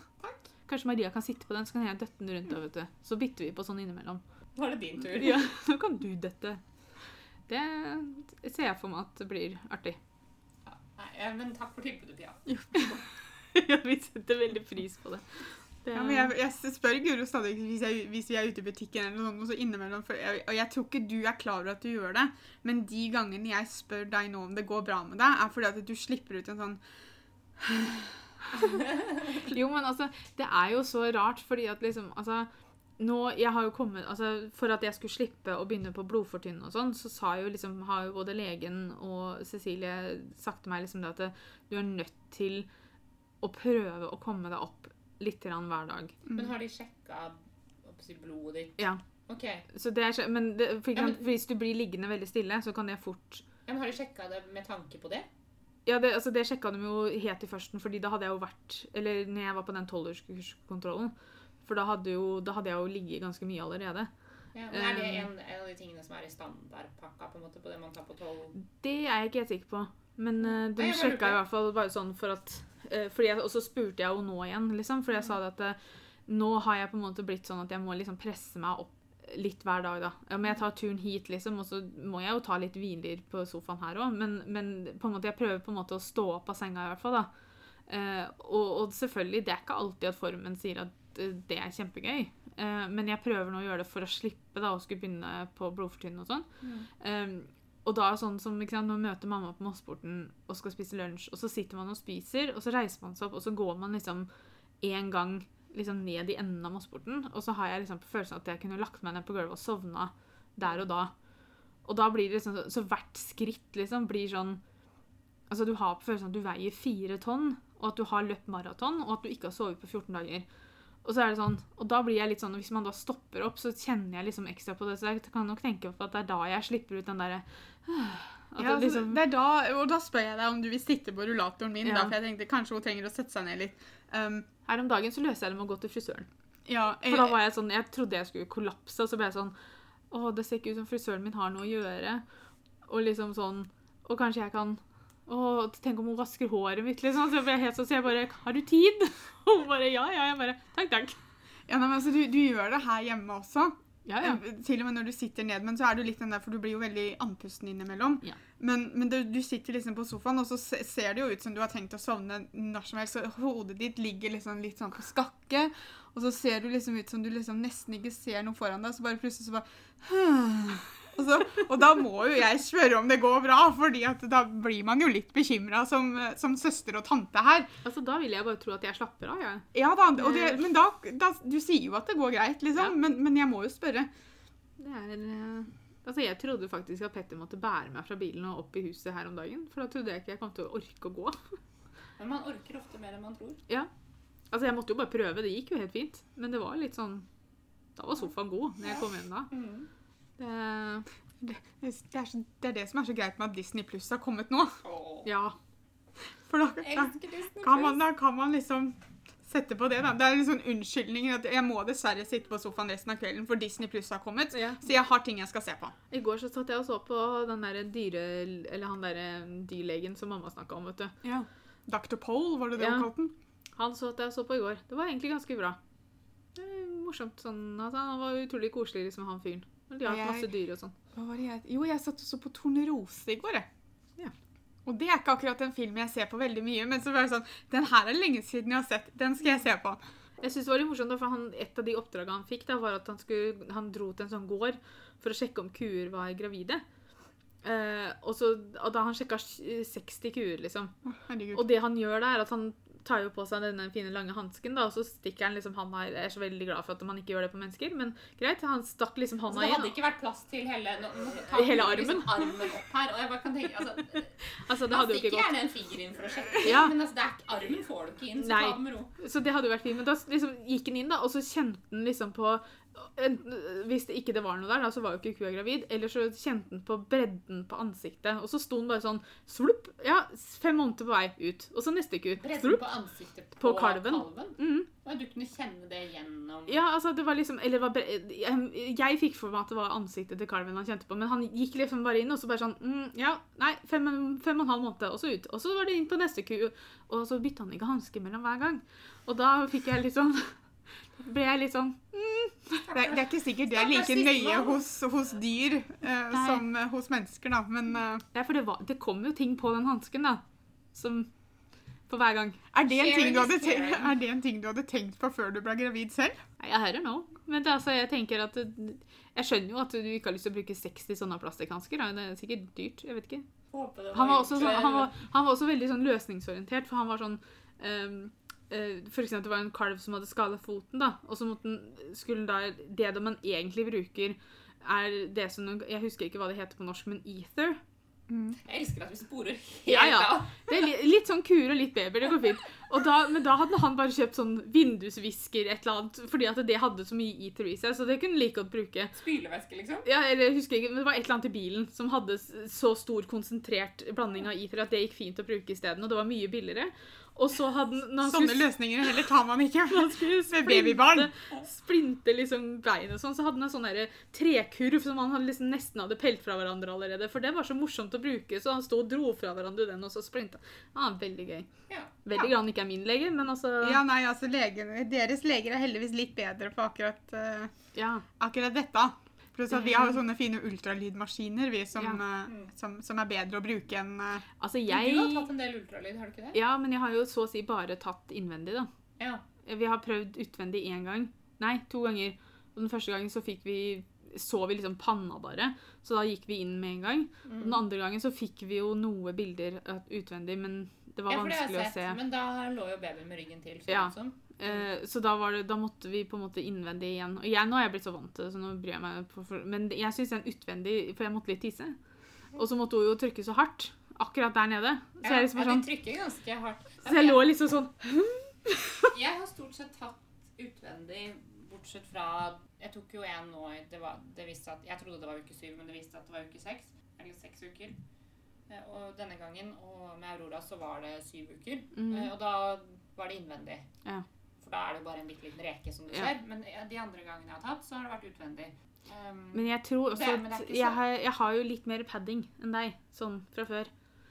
Speaker 2: Kanskje Maria kan sitte på den, så kan jeg døtte den rundt. da, vet du. Så bytter vi på sånn innimellom.
Speaker 3: Nå er det din tur.
Speaker 2: Ja, nå kan du dette. Det ser jeg for meg at det blir artig.
Speaker 3: Ja, Nei, men takk for tilbudet, Pia.
Speaker 2: ja, vi setter veldig pris på det. det
Speaker 1: Ja, men jeg, jeg spør Guro stadig hvis, jeg, hvis vi er ute i butikken eller noe sånt, og så innimellom, for jeg, og jeg tror ikke du er klar over at du gjør det, men de gangene jeg spør deg nå om det går bra med deg, er fordi at du slipper ut en sånn
Speaker 2: Jo, men altså, det er jo så rart, fordi at liksom Altså, nå Jeg har jo kommet Altså, for at jeg skulle slippe å begynne på blodfortynne og sånn, så sa jo liksom Har jo både legen og Cecilie sagt til meg liksom det at du er nødt til å prøve å komme deg opp litt grann hver dag.
Speaker 3: Men har de sjekka blodet ditt?
Speaker 2: Ja.
Speaker 3: Ok.
Speaker 2: Så det er så- Men det, for
Speaker 3: Ja, men-
Speaker 2: hvis du blir liggende veldig stille, så kan det fort
Speaker 3: Ja, men har de sjekka det med tanke på det?
Speaker 2: Ja, det, altså det sjekka de jo helt i førsten, fordi da hadde jeg jo vært Eller når jeg var på den tolvårskontrollen, for da hadde, jo, da hadde jeg jo ligget ganske mye allerede.
Speaker 3: Ja, men Er det
Speaker 2: Um,
Speaker 3: en, en av de tingene som er i standardpakka på en måte, på det man tar på tolv?
Speaker 2: Det er jeg ikke helt sikker på. Men uh, de
Speaker 3: Nei,
Speaker 2: sjekka i hvert fall bare sånn for at uh, fordi jeg, Og så spurte jeg jo nå igjen, liksom. For jeg sa det at uh, nå har jeg på en måte blitt sånn at jeg må liksom presse meg opp litt hver dag, da. Ja, men jeg tar turen hit, liksom, og så må jeg jo ta litt hviler på sofaen her òg. Men, men på en måte, jeg prøver på en måte å stå opp av senga, i hvert fall. da. Uh, og, og selvfølgelig, det er ikke alltid at formen sier at det er kjempegøy. Eh, men jeg prøver nå å gjøre det for å slippe da, å skulle begynne på blodfortynnende og sånn. Um, og da sånn som, ikke sant, Når man møter mamma på Mossporten og skal spise lunsj, og så sitter man og spiser, og så reiser man seg opp, og så går man liksom en gang liksom ned i enden av Mossporten, og så har jeg liksom på følelsen at jeg kunne lagt meg ned på gulvet og sovna der og da. Og da blir det liksom så, så hvert skritt liksom blir sånn Altså Du har på følelsen at du veier fire tonn, og at du har løpt maraton, og at du ikke har sovet på 14 dager. Og så er det sånn, og da blir jeg litt sånn, Hvis man da stopper opp, så kjenner jeg liksom ekstra på det. Så jeg kan nok tenke på at det er da jeg slipper ut den derre
Speaker 1: Ja,
Speaker 2: det
Speaker 1: altså,
Speaker 2: liksom,
Speaker 1: det er da, og da spør jeg deg om du vil sitte på rullatoren min,
Speaker 2: Ja.
Speaker 1: da, for jeg tenkte kanskje hun trenger å sette seg ned litt. Um,
Speaker 2: Her om dagen så løser jeg det med å gå til frisøren.
Speaker 1: Ja,
Speaker 2: For da var jeg sånn, jeg trodde jeg skulle kollapse, og så ble jeg sånn Å, det ser ikke ut som frisøren min har noe å gjøre. Og liksom sånn Og kanskje jeg kan Å, tenk om hun vasker håret mitt, liksom. Så ble jeg helt sånn, så jeg bare Har du tid? Og hun bare Ja, ja. Jeg bare Takk, takk.
Speaker 1: ja nei, men altså, du, du gjør det her hjemme også.
Speaker 2: Ja, ja.
Speaker 1: Eh, Til og med når du sitter ned, men så er du litt den der, for du blir jo veldig andpusten innimellom.
Speaker 2: Ja.
Speaker 1: Men, men du, du sitter liksom på sofaen, og så ser det jo ut som du har tenkt å sovne når som helst. Så hodet ditt ligger liksom litt sånn på skakke, og så ser du liksom ut som du liksom nesten ikke ser noe foran deg, så bare plutselig så bare og, så, og da må jo jeg spørre om det går bra, fordi da blir man jo litt bekymra som, som søster og tante her.
Speaker 2: Altså, Da vil jeg bare tro at jeg slapper av, jeg.
Speaker 1: Ja da, og det, men da, da Du sier jo at det går greit, liksom,
Speaker 2: Ja.
Speaker 1: men, men jeg må jo spørre.
Speaker 2: Det er eh, Altså, Jeg trodde faktisk at Petter måtte bære meg fra bilen og opp i huset her om dagen. For da trodde jeg ikke jeg kom til å orke å gå.
Speaker 3: Men man orker ofte mer enn man tror. Ja.
Speaker 2: Altså, Jeg måtte jo bare prøve. Det gikk jo helt fint. Men det var litt sånn Da var sofaen god når jeg kom hjem da.
Speaker 3: Mm.
Speaker 2: Det,
Speaker 1: Det, det, er så, det er det som er så greit med at Disney Pluss har kommet nå.
Speaker 3: Oh.
Speaker 2: ja.
Speaker 1: For da, da, kan man, da kan man liksom sette på det. da. Det er en sånn unnskyldning at jeg må dessverre sitte på sofaen resten av kvelden, for Disney Pluss har kommet.
Speaker 2: yeah.
Speaker 1: Så jeg har ting jeg skal se på.
Speaker 2: I går så satt jeg og så på den der dyre... Eller han derre dyrlegen som mamma snakka om, vet du.
Speaker 1: Ja. Dr. Pole, var det det
Speaker 2: Ja.
Speaker 1: hun kalte den?
Speaker 2: Han så at jeg så på i går. Det var egentlig ganske bra. Det er morsomt sånn altså, Han var utrolig koselig, liksom, han fyren. De har hatt masse dyr og sånn.
Speaker 1: Hva var det jeg Jo, jeg satt også på Tornerose i går, jeg.
Speaker 2: Ja.
Speaker 1: Og det er ikke akkurat en film jeg ser på veldig mye, men så var det sånn Den her er lenge siden jeg har sett. Den skal jeg se på.
Speaker 2: Jeg synes det var litt morsomt, for han, Et av de oppdragene han fikk, da, var at han, skulle, han dro til en sånn gård for å sjekke om kuer var gravide. Eh, og, så, og da han sjekka 60 kuer, liksom.
Speaker 1: Herregud.
Speaker 2: Og det han gjør da, er at han tar jo på seg denne fine, lange hansken, og så stikker han liksom handa Jeg er så veldig glad for at man ikke gjør det på mennesker, men greit. Han stakk liksom
Speaker 3: Så
Speaker 2: det
Speaker 3: det
Speaker 2: inn.
Speaker 3: hadde ikke vært plass til hele no, nå
Speaker 2: Hele
Speaker 3: armen. liksom
Speaker 2: armen.
Speaker 3: opp her. Og jeg bare kan tenke altså,
Speaker 2: Altså, det hadde jo ikke gått.
Speaker 3: gjerne en finger inn for å sjekke,
Speaker 2: Ja.
Speaker 3: men altså, det er, ikke- armen får du ikke inn. Så
Speaker 2: Nei.
Speaker 3: ta det med ro.
Speaker 2: Så det hadde jo vært fint. Men da liksom gikk han inn, da, og så kjente han liksom på Hvis det ikke det var noe der, da, så var jo ikke kua gravid. Eller så kjente han på bredden på ansiktet. Og så sto han bare sånn Slupp! Ja, fem måneder på vei ut. Og så neste ku.
Speaker 3: Bredden
Speaker 2: Slupp!
Speaker 3: på ansiktet
Speaker 2: På
Speaker 3: på,
Speaker 2: kalven.
Speaker 3: kalven.
Speaker 2: Mm.
Speaker 3: Og du kunne kjenne det gjennom
Speaker 2: Ja, altså det var liksom Eller var jeg, jeg fikk for meg at det var ansiktet til kalven han kjente på, men han gikk liksom bare inn og så bare sånn mm, Ja, nei, fem, fem og en halv måned, og så ut. Og så var det inn på neste ku, og så bytta han ikke hanske mellom hver gang. Og da fikk jeg litt sånn Ble jeg litt sånn
Speaker 1: Det er, det er ikke sikkert det er like nøye hos, hos dyr
Speaker 2: uh,
Speaker 1: som uh, hos mennesker, da. Men eh,
Speaker 2: Ja, for det, var, det kom jo ting på den hansken, da. Som For hver gang.
Speaker 1: er, det en ting du hadde tenkt, er det en ting du hadde tenkt på før du ble gravid selv?
Speaker 2: Nei, I don't know. Men det, altså, jeg tenker at Jeg skjønner jo at du ikke har lyst til å bruke 60 sånne plastikkhansker. Det er sikkert dyrt. Jeg vet ikke.
Speaker 3: Håper det
Speaker 2: Han var, også sånn, han, var, han var også veldig sånn løsningsorientert, for han var sånn ehm, eh, For eksempel det var en kalv som hadde skada foten, da, og så måtte den, skulle den da Det man egentlig bruker, er det som Jeg husker ikke hva det heter på norsk, men ether.
Speaker 3: Jeg elsker at vi sporer helt
Speaker 2: Ja, ja.
Speaker 3: av.
Speaker 2: Det er litt, litt sånn kuer og litt babyer, det går fint. Og da, men da hadde han bare kjøpt sånn vindusvisker, et eller annet, fordi at det hadde så mye ether i seg, så det kunne like godt bruke.
Speaker 3: Spylevæske, liksom.
Speaker 2: Ja, eller jeg husker ikke, men Det var et eller annet i bilen som hadde så stor konsentrert blanding av ether at det gikk fint å bruke isteden, og det var mye billigere. Og så hadde han
Speaker 1: Sånne
Speaker 2: skulle,
Speaker 1: løsninger heller tar man ikke.
Speaker 2: når han skulle
Speaker 1: Med babybarn.
Speaker 2: splinte, splinte liksom bein og sånn, så hadde han en sånn trekurv som han liksom nesten hadde pelt fra hverandre allerede. For det var så morsomt å bruke, så han sto og dro fra hverandre den, og så splinta. Ah, veldig gøy.
Speaker 3: Ja.
Speaker 2: Veldig glad han ikke er min lege, men altså
Speaker 1: Ja, nei, altså legene, Deres leger er heldigvis litt bedre på akkurat, uh,
Speaker 2: ja.
Speaker 1: akkurat dette. Pluss at vi har jo sånne fine ultralydmaskiner vi som,
Speaker 2: Ja.
Speaker 1: mm. som, som er bedre å bruke enn
Speaker 2: altså jeg, Du
Speaker 3: har tatt en del ultralyd, har du ikke det?
Speaker 2: Ja, men jeg har jo så å si bare tatt innvendig, da.
Speaker 3: Ja.
Speaker 2: Vi har prøvd utvendig én gang. Nei, to ganger. Og den første gangen så fikk vi så vi liksom panna bare, så da gikk vi inn med en gang.
Speaker 3: Mm.
Speaker 2: den andre gangen så fikk vi jo noe bilder eh, utvendig, men det var
Speaker 3: ja, for det har
Speaker 2: vanskelig å se.
Speaker 3: men da lå jo babyen med ryggen til. Sånn
Speaker 2: Ja.
Speaker 3: som.
Speaker 2: Eh, så da, var det, da måtte vi på en måte innvendig igjen. Og jeg, nå er jeg blitt så vant til det, så nå bryr jeg meg på for, Men jeg syns den utvendig For jeg måtte litt tisse. Og så måtte hun jo trykke så hardt akkurat der nede. Så
Speaker 3: Ja,
Speaker 2: jeg liksom
Speaker 3: ja,
Speaker 2: sånn
Speaker 3: trykker ganske hardt.
Speaker 2: Så jeg lå liksom sånn
Speaker 3: Jeg har stort sett tatt utvendig, bortsett fra Jeg tok jo en nå det, var, det viste at, Jeg trodde det var uke syv, men det viste at det var uke seks. Eller seks uker. Eh, Og denne gangen, og med Aurora, så var det syv uker.
Speaker 2: Mhm.
Speaker 3: Eh, Og da var det innvendig.
Speaker 2: Ja.
Speaker 3: For da er det bare en bitte liten reke som det
Speaker 2: Ja.
Speaker 3: Men de andre gangene jeg har tatt, så har det vært utvendig. Um,
Speaker 2: Men jeg tror også
Speaker 3: Det-
Speaker 2: at jeg har, jeg har jo litt mer padding enn deg, sånn fra før.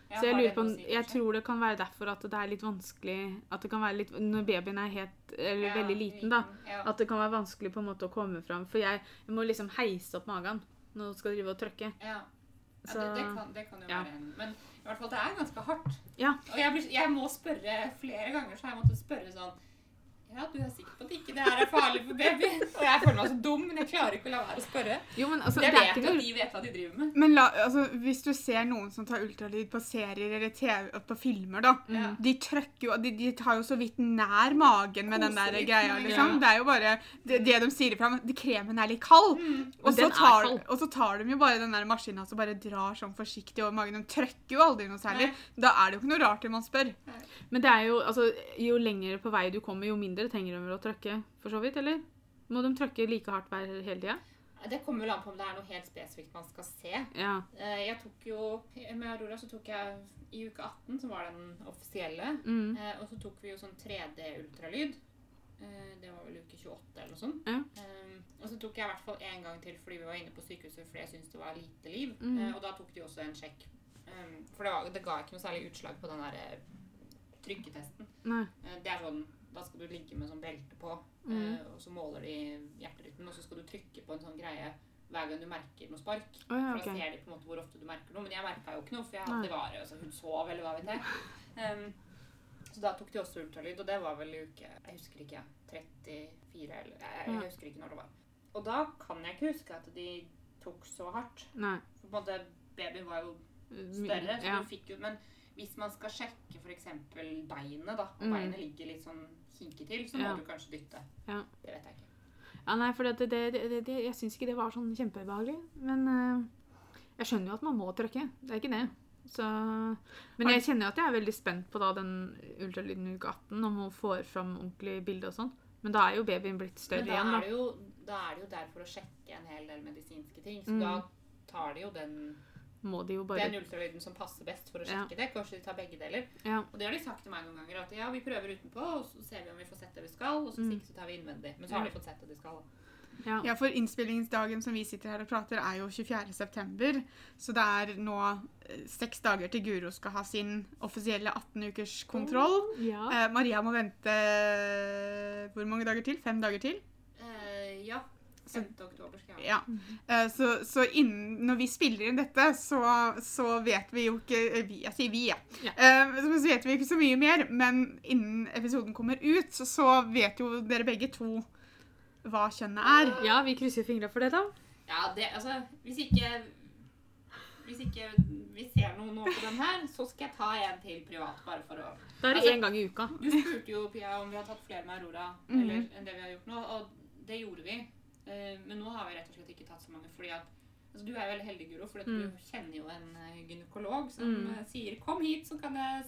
Speaker 2: Så jeg lurer på om,
Speaker 3: si,
Speaker 2: jeg tror det kan være derfor at det er litt vanskelig At det kan være litt Når babyen er helt, eller
Speaker 3: Ja,
Speaker 2: veldig liten, da.
Speaker 3: Ja.
Speaker 2: At det kan være vanskelig på en måte å komme fram. For jeg, jeg må liksom heise opp magen når hun skal drive og trykke.
Speaker 3: Ja. ja
Speaker 2: Så
Speaker 3: det, det, kan, det kan jo
Speaker 2: ja.
Speaker 3: være en Men i hvert fall, det er ganske hardt.
Speaker 2: Ja.
Speaker 3: Og jeg, blir, jeg må spørre flere ganger, så jeg måttet spørre sånn Ja, du er sikker på at ikke det her er farlig for babyen? Og jeg føler meg så dum, men jeg klarer ikke å la være å spørre.
Speaker 2: Jo, men altså,
Speaker 3: jeg
Speaker 2: det er
Speaker 3: vet
Speaker 2: ikke
Speaker 3: jo at de vet hva de driver med.
Speaker 1: Men la, altså, hvis du ser noen som tar ultralyd på serier eller TV, på filmer, da
Speaker 3: Ja.
Speaker 1: De trøkker jo de, de tar jo så vidt nær magen med den der
Speaker 3: litt
Speaker 1: greia, liksom.
Speaker 2: Ja.
Speaker 1: Det er jo bare det, det de sier ifra. om de- Kremen er litt kald.
Speaker 3: Mm.
Speaker 1: Og så,
Speaker 2: er
Speaker 1: tar,
Speaker 2: kald.
Speaker 1: og så tar de jo bare den der maskina og bare drar sånn forsiktig over magen. De trøkker jo aldri noe særlig.
Speaker 3: Nei.
Speaker 1: Da er det jo ikke noe rart om man spør.
Speaker 2: Men det er jo, altså, jo lenger på vei du kommer, jo mindre trenger de vel å trykke, for så vidt, eller? Må de trykke like hardt hver hele tida?
Speaker 3: Det kommer vel an på om det er noe helt spesifikt man skal se.
Speaker 2: Ja.
Speaker 3: Eh, Jeg tok jo, Med Aurora så tok jeg i uke 18, som var den offisielle.
Speaker 2: Mm.
Speaker 3: Eh, og så tok vi jo sånn 3D-ultralyd. Eh, det var vel uke 28 eller noe sånt.
Speaker 2: Ja.
Speaker 3: Og så tok jeg i hvert fall en gang til fordi vi var inne på sykehuset fordi jeg syntes det var lite liv. Mm. Og da tok de også en sjekk. For det, var, det ga ikke noe særlig utslag på den der trykketesten.
Speaker 2: Nei.
Speaker 3: Det er sånn, Da skal du ligge med sånn belte på,
Speaker 2: mm.
Speaker 3: eh, og så måler de hjerterytmen, og så skal du trykke på en sånn greie hver gang du merker noe spark.
Speaker 2: Oh, ja,
Speaker 3: For da ser de på en måte hvor ofte du merker noe. Men jeg merka jo ikke noe, for jeg hadde vare. Altså, hun sov, eller hva vet jeg. Um, så da tok de også ultralyd, og det var vel i uke Jeg husker ikke, 34 eller Jeg, husker ikke når det var. Og da kan jeg ikke huske at de tok så hardt.
Speaker 2: Nei.
Speaker 3: For på en måte, babyen var jo større, så
Speaker 2: Ja.
Speaker 3: du fikk jo Men hvis man skal sjekke f.eks. beinet, da, og
Speaker 2: Mm.
Speaker 3: beinet ligger litt sånn hinket til, så må
Speaker 2: Ja.
Speaker 3: du kanskje dytte.
Speaker 2: Ja.
Speaker 3: Det vet jeg ikke.
Speaker 2: Ja, nei, for det, det, det, jeg syns ikke det var sånn kjempebehagelig. Men uh, jeg skjønner jo at man må trykke. Det er ikke det. Så, men jeg kjenner jo at jeg er veldig spent på da den ultralyden uke 18, om hun får fram ordentlig bilde og sånn. Men da er jo babyen blitt større
Speaker 3: Men da
Speaker 2: igjen,
Speaker 3: er,
Speaker 2: da.
Speaker 3: det jo, da er det jo der for å sjekke en hel del medisinske ting. Så
Speaker 2: Mm.
Speaker 3: da tar de jo den,
Speaker 2: Må de jo
Speaker 3: den ultralyden som passer best for å
Speaker 2: Ja.
Speaker 3: sjekke det. Kanskje de tar begge deler.
Speaker 2: Ja.
Speaker 3: Og det har de sagt til meg noen ganger. At ja, vi prøver utenpå, og så ser vi om vi får sett det vi skal. Og så
Speaker 2: Mm.
Speaker 3: hvis ikke så tar vi innvendig. Men så har de fått sett det de skal.
Speaker 2: ja.
Speaker 1: Ja, for innspillingsdagen som vi sitter her og prater, er jo 24. september. Så det er nå eh, seks dager til Guro skal ha sin offisielle 18-ukers kontroll.
Speaker 2: ja.
Speaker 1: Eh, Maria må vente eh, hvor mange dager til? Fem dager til?
Speaker 3: Eh, ja. 5. oktober skal jeg ha.
Speaker 1: Ja. Eh, så, så innen, når vi spiller inn dette, så, så vet vi jo ikke eh, vi, Jeg sier vi, ja.
Speaker 2: Ja.
Speaker 1: Eh, så vet vi ikke så mye mer, men innen episoden kommer ut, så, så vet jo dere begge to hva kjønnet er.
Speaker 2: ja, vi krysser fingra for det, da.
Speaker 3: Ja, det, altså, hvis ikke Hvis ikke vi ser noe nå på den her, så skal jeg ta en til privat, bare for å
Speaker 2: Da er det
Speaker 3: Altså-
Speaker 2: én gang i uka.
Speaker 3: Du spurte jo, Pia, om vi har tatt flere med Aurora
Speaker 1: Mhm.
Speaker 3: eller enn det vi har gjort nå, og det gjorde vi. Eh, Men nå har vi rett og slett ikke tatt så mange, fordi at altså, Du er jo veldig heldig, Guro, for mm. du kjenner jo en eh, gynekolog som
Speaker 2: Mm.
Speaker 3: eh, sier 'kom hit, så kan jeg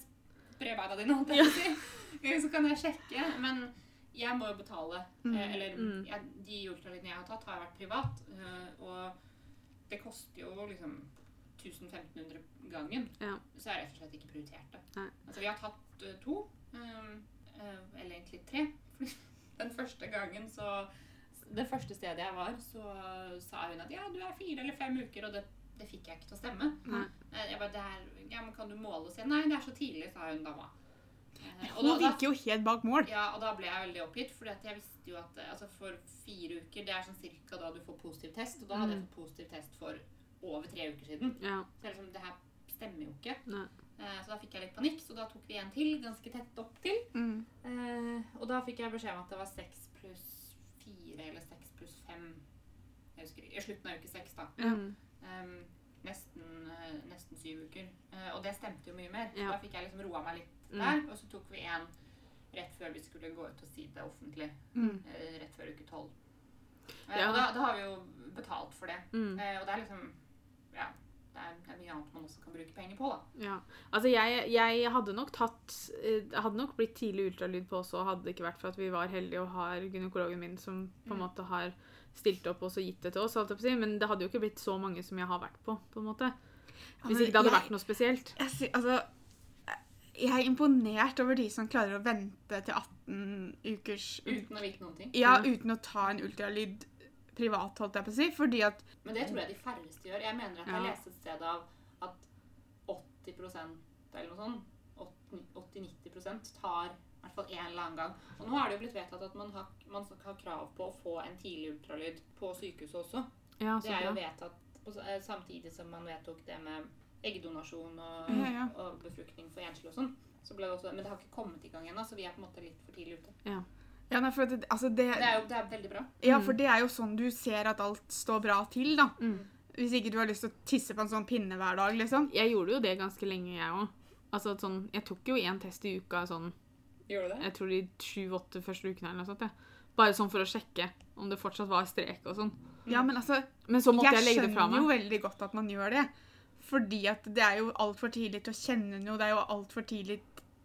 Speaker 3: spre beina dine', holdt jeg på. Eh, Så kan jeg sjekke. Men jeg må jo betale.
Speaker 1: Mm.
Speaker 3: Eller
Speaker 2: Mm.
Speaker 3: jeg, de ultralydene jeg har tatt, har vært privat. eh, Og det koster jo liksom 1500 gangen.
Speaker 2: Ja.
Speaker 3: Så jeg har rett og slett ikke prioritert det. Altså, vi har tatt to, eller egentlig tre. Den første gangen så Det første stedet jeg var, så sa hun at ja, du er fire eller fem uker, og det, det fikk jeg ikke til å stemme.
Speaker 2: Nei.
Speaker 3: Eh, Jeg bare, det er, ja, men Kan du måle og se? Nei, det er så tidlig, sa hun dama. Eh,
Speaker 1: Hun virker jo helt bak mål.
Speaker 3: ja, og da ble jeg veldig oppgitt, for jeg visste jo at eh, altså for fire uker, det er sånn cirka da du får positiv test, og da hadde jeg
Speaker 2: Mm.
Speaker 3: fått positiv test for over tre uker siden.
Speaker 2: Ja.
Speaker 3: Så jeg liksom, det her stemmer jo ikke.
Speaker 2: Nei.
Speaker 3: Så da fikk jeg litt panikk, så da tok vi en til, ganske tett opp til.
Speaker 1: Mm.
Speaker 3: Eh, og da fikk jeg beskjed om at det var seks pluss fire eller seks pluss fem. Jeg husker. I slutten av uke seks, da.
Speaker 2: Mm.
Speaker 3: Um, nesten, eh, nesten syv uker. Uh, og det stemte jo mye mer.
Speaker 2: Ja.
Speaker 3: da fikk jeg liksom roa meg litt
Speaker 2: Mm.
Speaker 3: der. Og så tok vi en rett før vi skulle gå ut og si det offentlig.
Speaker 1: Mm.
Speaker 3: eh, rett før uke tolv.
Speaker 2: Ja.
Speaker 3: Og da, da har vi jo betalt for det.
Speaker 2: Mm.
Speaker 3: Eh, og det er liksom Ja. Det er, mye annet man også kan bruke penger på, da.
Speaker 2: Ja. Altså, jeg, jeg hadde nok tatt eh, hadde nok blitt tidlig ultralyd på også, hadde det ikke vært for at vi var heldige og har gynekologen min som på en
Speaker 3: Mm.
Speaker 2: måte har stilt opp og så gitt det til oss. Si. Men det hadde jo ikke blitt så mange som jeg har vært på. på en måte. Hvis ikke det hadde
Speaker 1: jeg-
Speaker 2: vært noe spesielt.
Speaker 1: Jeg, altså, jeg er imponert over de som klarer å vente til 18 ukers
Speaker 3: Uten å vite noen ting.
Speaker 1: Ja,
Speaker 2: Ja.
Speaker 1: uten å ta en ultralyd privat, holdt jeg på å si. Fordi at
Speaker 3: Men det tror jeg de færreste gjør. Jeg mener at jeg
Speaker 2: Ja.
Speaker 3: leste et sted av at 80% eller noe sånt, 80-90% tar i hvert fall en eller annen gang. Og nå er det jo blitt vedtatt at man har, man har krav på å få en tidlig ultralyd på sykehuset også.
Speaker 2: Ja,
Speaker 3: Det er jo vedtatt på, eh, samtidig som man vedtok det med eggdonasjon og,
Speaker 1: Ja, ja.
Speaker 3: og befruktning for enslige og sånn. Så ble det også, men det har ikke kommet i gang ennå, så vi er på en måte litt for tidlig ute.
Speaker 1: Ja, nei, for det, altså det,
Speaker 3: Det er jo det er veldig bra.
Speaker 1: ja,
Speaker 2: Mm.
Speaker 1: for det er jo sånn du ser at alt står bra til, da.
Speaker 2: Mm.
Speaker 1: Hvis ikke du har lyst til å tisse på en sånn pinne hver dag, liksom.
Speaker 2: Jeg gjorde jo det ganske lenge, jeg òg. Altså, sånn, jeg tok jo én test i uka sånn
Speaker 3: Gjorde du det?
Speaker 2: Jeg tror de sju-åtte første ukene eller noe sånt. Ja. Bare sånn for å sjekke om det fortsatt var strek og sånn.
Speaker 1: Ja, men altså,
Speaker 2: Men så måtte jeg,
Speaker 1: jeg
Speaker 2: legge det fra meg.
Speaker 1: skjønner jo veldig godt at man gjør det. Fordi at det er jo altfor tidlig til å kjenne noe. Det er jo altfor tidlig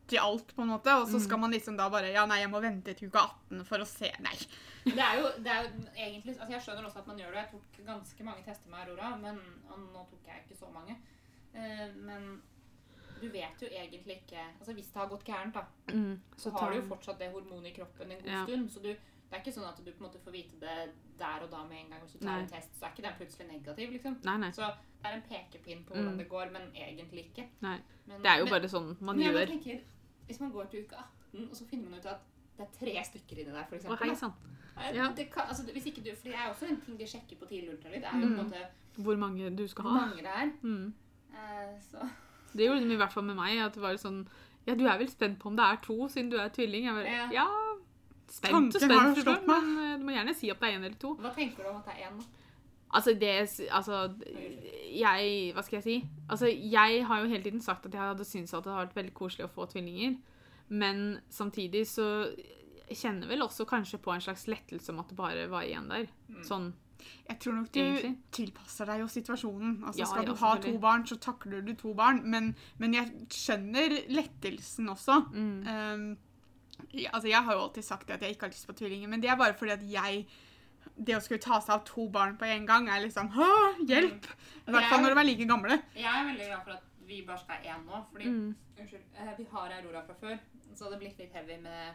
Speaker 1: til alt, på en måte. Og så
Speaker 2: Mm.
Speaker 1: skal man liksom da bare Ja, nei, jeg må vente til uke 18 for å se Nei.
Speaker 3: Det er jo, det er jo egentlig altså Jeg skjønner også at man gjør det. Jeg tok ganske mange tester med Aurora, men og nå tok jeg ikke så mange. Uh, men du vet jo egentlig ikke altså Hvis det har gått gærent, da,
Speaker 2: Mm,
Speaker 3: så har du jo fortsatt det hormonet i kroppen en god
Speaker 2: Ja.
Speaker 3: stund. Så du, det er ikke sånn at du på en måte får vite det der og da med en gang. Hvis du tar
Speaker 2: Nei.
Speaker 3: en test, så er ikke den plutselig negativ. liksom.
Speaker 2: Nei, nei.
Speaker 3: Så det er en pekepinn på hvordan
Speaker 2: Mm.
Speaker 3: det går, men egentlig ikke.
Speaker 2: Nei.
Speaker 3: Men,
Speaker 2: Det er jo
Speaker 3: men,
Speaker 2: bare sånn man
Speaker 3: men jeg
Speaker 2: gjør.
Speaker 3: tenker, Hvis man går til uke 18, og så finner man ut at det er tre stykker inni der,
Speaker 2: sann. Ja.
Speaker 3: Altså, hvis ikke du, for det er også en ting de sjekker på tidlig ultralyd. Det er jo på en
Speaker 2: Mm.
Speaker 3: måte
Speaker 2: Hvor mange du skal ha.
Speaker 3: hvor mange det er.
Speaker 2: Mm.
Speaker 3: Eh, så
Speaker 2: Det gjorde de i hvert fall med meg. At det var sånn Ja, du er vel spent på om det er to, siden du er tvilling? Jeg bare,
Speaker 3: Ja.
Speaker 2: ja, spent og spent, men du må gjerne si at det er én eller to.
Speaker 3: hva tenker du om at det er én?
Speaker 2: Altså, det Altså, jeg Hva skal jeg si? Altså, jeg har jo hele tiden sagt at jeg hadde syntes at det hadde vært veldig koselig å få tvillinger. Men samtidig så kjenner vel også kanskje på en slags lettelse om at det bare var igjen der.
Speaker 3: Mm.
Speaker 2: Sånn.
Speaker 1: Jeg tror nok du
Speaker 2: Egentlig.
Speaker 1: tilpasser deg jo situasjonen. Altså,
Speaker 2: Ja,
Speaker 1: skal du ha to barn, så takler du to barn. Men, men jeg skjønner lettelsen også.
Speaker 2: Mm.
Speaker 1: Um, altså, jeg har jo alltid sagt at jeg ikke har lyst på tvillinger, men det er bare fordi at jeg Det å skulle ta seg av to barn på en gang er liksom Hå, hjelp! I hvert fall når de er like gamle.
Speaker 3: Jeg er veldig glad for at vi bare skal ha én nå. Fordi
Speaker 2: Mm.
Speaker 3: unnskyld, eh, vi har Aurora fra før, så det hadde blitt litt heavy med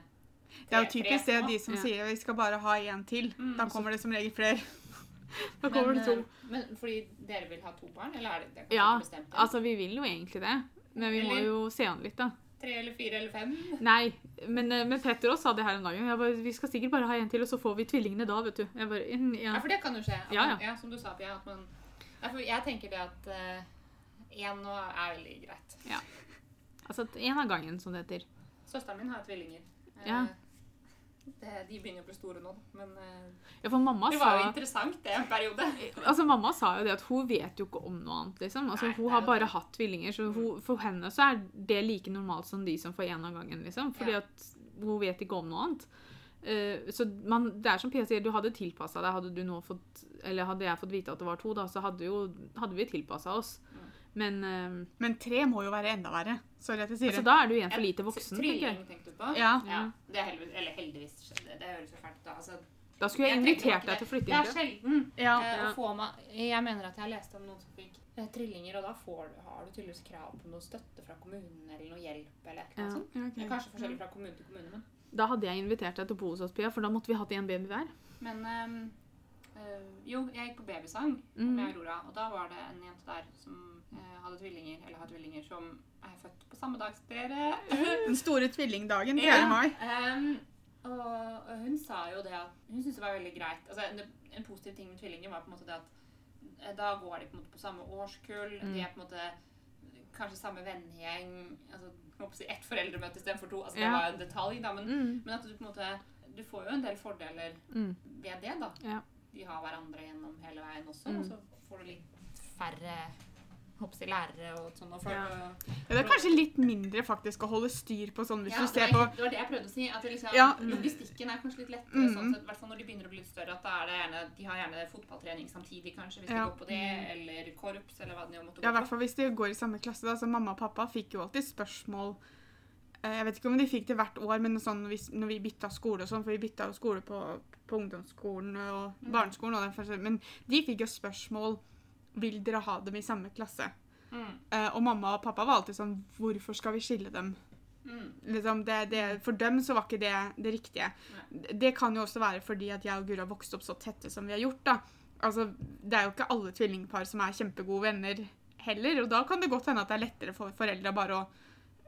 Speaker 1: Det er jo typisk det de som
Speaker 2: Ja.
Speaker 1: sier vi skal bare ha én til.
Speaker 3: Mm,
Speaker 1: Da kommer det som regel flere.
Speaker 2: Da kommer det to.
Speaker 3: eh, Men fordi dere vil ha to barn, eller er det, det
Speaker 2: Ja,
Speaker 3: bestemt? Ja,
Speaker 2: Altså, vi vil jo egentlig det. Men vi må jo se an litt, da.
Speaker 3: Tre eller fire eller fem?
Speaker 2: Nei, men, eh, men Petter også sa det her en dag. Jeg bare, vi skal sikkert bare ha en til, og så får vi tvillingene da, vet du. Bare, mm,
Speaker 3: Ja,
Speaker 2: ja.
Speaker 3: for det kan jo skje.
Speaker 2: Ja, ja.
Speaker 3: ja, som du sa, Pia. At man, jeg tenker det at én nå er veldig greit. Ja.
Speaker 2: Altså, en av gangen, som det heter.
Speaker 3: Søsteren min har tvillinger. Ja.
Speaker 2: Ja.
Speaker 3: Det, de begynner å bli store nå. Men eh,
Speaker 2: Ja,
Speaker 3: det var jo
Speaker 2: sa
Speaker 3: interessant, det, en periode.
Speaker 2: Altså, mamma sa jo det at hun vet jo ikke om noe annet, liksom. Altså,
Speaker 3: Nei,
Speaker 2: hun har bare
Speaker 3: det.
Speaker 2: hatt tvillinger, så hun, for henne så er det like normalt som de som får én av gangen, liksom. Fordi
Speaker 3: Ja.
Speaker 2: at hun vet ikke om noe annet. Uh, så man, det er som Pia sier, du hadde tilpassa deg. Hadde fått Eller hadde jeg fått vite at det var to, da, så hadde, jo, hadde vi tilpassa oss.
Speaker 3: Mm.
Speaker 2: Men eh,
Speaker 1: Men tre må jo være enda verre. Sorry at jeg sier
Speaker 2: altså,
Speaker 1: det.
Speaker 2: da er du igjen for lite voksen, tenker.
Speaker 3: Trilling, tenkte du på?
Speaker 1: Ja.
Speaker 3: Ja, det er heldigvis, eller heldigvis skjedde. Det høres jo fælt ut. Altså,
Speaker 2: Da skulle jeg
Speaker 3: jeg
Speaker 2: invitert deg til å flytte
Speaker 3: det er sjelden
Speaker 1: Ja.
Speaker 2: Uh,
Speaker 3: å få meg Jeg mener at jeg har lest om noen som fikk eh, trillinger, og da får, du- har du tydeligvis krav på noe støtte fra kommunen eller noe hjelp eller noe
Speaker 2: Ja.
Speaker 3: sånt.
Speaker 1: Ja, ok.
Speaker 3: Er kanskje forskjellig fra kommune til kommune, men
Speaker 2: Da hadde jeg invitert deg til å bo hos oss, Pia, for da måtte vi hatt en baby hver.
Speaker 3: Men um, eh, jo, jeg gikk på babysang
Speaker 2: Mm.
Speaker 3: med Aurora, og da var det en jente der som hadde tvillinger, eller har tvillinger, som er født på samme dag som dere.
Speaker 1: Den store tvillingdagen 4.
Speaker 3: Ja,
Speaker 1: mai.
Speaker 3: og, og hun sa jo det at hun syntes det var veldig greit. Altså, en, en positiv ting med tvillinger var på en måte det at eh, da går de på, en måte på samme årskull.
Speaker 2: Mm.
Speaker 3: De er på en måte kanskje samme vennegjeng. Altså, si ett foreldremøte istedenfor to. Altså, det
Speaker 2: var
Speaker 3: var en detalj, da, men,
Speaker 2: Mm.
Speaker 3: men at du på en måte Du får jo en del fordeler
Speaker 2: Mm.
Speaker 3: ved det, da.
Speaker 2: Ja.
Speaker 3: De har hverandre gjennom hele veien også,
Speaker 2: Mm.
Speaker 3: og så får du litt færre jeg, lærere og sånn. Og
Speaker 2: Ja.
Speaker 1: Ja, det er kanskje litt mindre faktisk å holde styr på sånn hvis
Speaker 3: Ja,
Speaker 1: du
Speaker 3: det,
Speaker 1: ser
Speaker 3: var,
Speaker 1: på
Speaker 3: det var det jeg prøvde å si. At liksom,
Speaker 1: Ja.
Speaker 3: Logistikken er kanskje litt lettere.
Speaker 1: Mm.
Speaker 3: sånn I hvert fall når de begynner å bli litt større. At da er det gjerne, De har gjerne fotballtrening samtidig, kanskje, hvis de går på det. Eller korps, eller hva de måtte
Speaker 1: Ja, i hvert fall hvis de går i samme klasse. da, så Mamma og pappa fikk jo alltid spørsmål eh, Jeg vet ikke om de fikk det hvert år, men sånn hvis, når vi bytta skole og sånn, for vi bytta jo skole på, på ungdomsskolen og
Speaker 3: Mm.
Speaker 1: barneskolen, og den men de fikk jo spørsmål vil dere ha dem i samme klasse.
Speaker 3: Mm.
Speaker 1: Uh, og mamma og pappa var alltid sånn Hvorfor skal vi skille dem?
Speaker 3: Mm.
Speaker 1: Liksom, det, det, for dem så var ikke det det riktige. Det kan jo også være fordi at jeg og Guro har vokst opp så tette som vi har gjort. da. Altså, Det er jo ikke alle tvillingpar som er kjempegode venner heller. Og da kan det godt hende at det er lettere for foreldre bare å,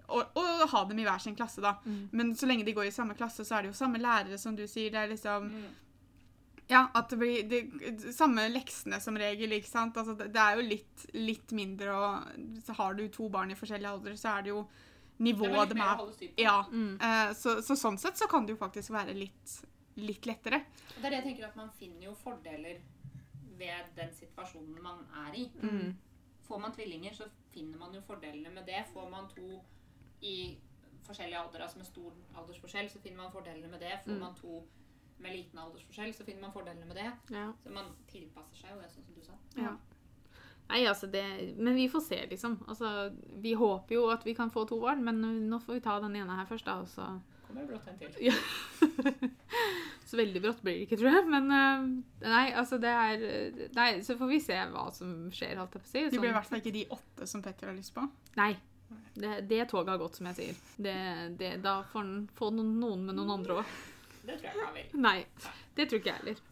Speaker 1: å, å ha dem i hver sin klasse. da.
Speaker 2: Mm.
Speaker 1: Men så lenge de går i samme klasse, så er det jo samme lærere, som du sier. Det er liksom
Speaker 3: Mm.
Speaker 1: Ja, at det blir det, samme leksene som regel, ikke sant. Altså, det, er jo litt, litt mindre, og så har du to barn i forskjellig alder, så er det jo nivået de er. Ja.
Speaker 2: Mm.
Speaker 1: Uh, så, så sånn sett så kan det jo faktisk være litt, litt lettere.
Speaker 3: Og Det er det jeg tenker at Man finner jo fordeler ved den situasjonen man er i.
Speaker 2: Mm.
Speaker 3: Får man tvillinger, så finner man jo fordelene med det. Får man to i forskjellige alder, altså med stor aldersforskjell, så finner man fordelene med det. Får
Speaker 2: Mm.
Speaker 3: man to med liten aldersforskjell, så finner man fordelene med det.
Speaker 2: Ja.
Speaker 3: Så man tilpasser seg jo det, sånn som du sa.
Speaker 2: Ja. Nei, altså det Men vi får se, liksom. Altså, vi håper jo at vi kan få to barn, men nå får vi ta den ene her først, da, og så
Speaker 3: Kommer det brått en til.
Speaker 2: Ja. så veldig brått blir det ikke, tror jeg. Men eh, nei, altså det er Nei, så får vi se hva som skjer, holdt jeg på å si.
Speaker 1: Det blir i
Speaker 2: Sånn-
Speaker 1: hvert fall ikke de åtte som Petter har lyst på.
Speaker 2: Nei. Det, det toget har gått, som jeg sier. Det, det, da får han få noen, noen med noen andre òg.
Speaker 3: Det tror jeg ikke han vil.
Speaker 2: Nei, det tror ikke jeg heller.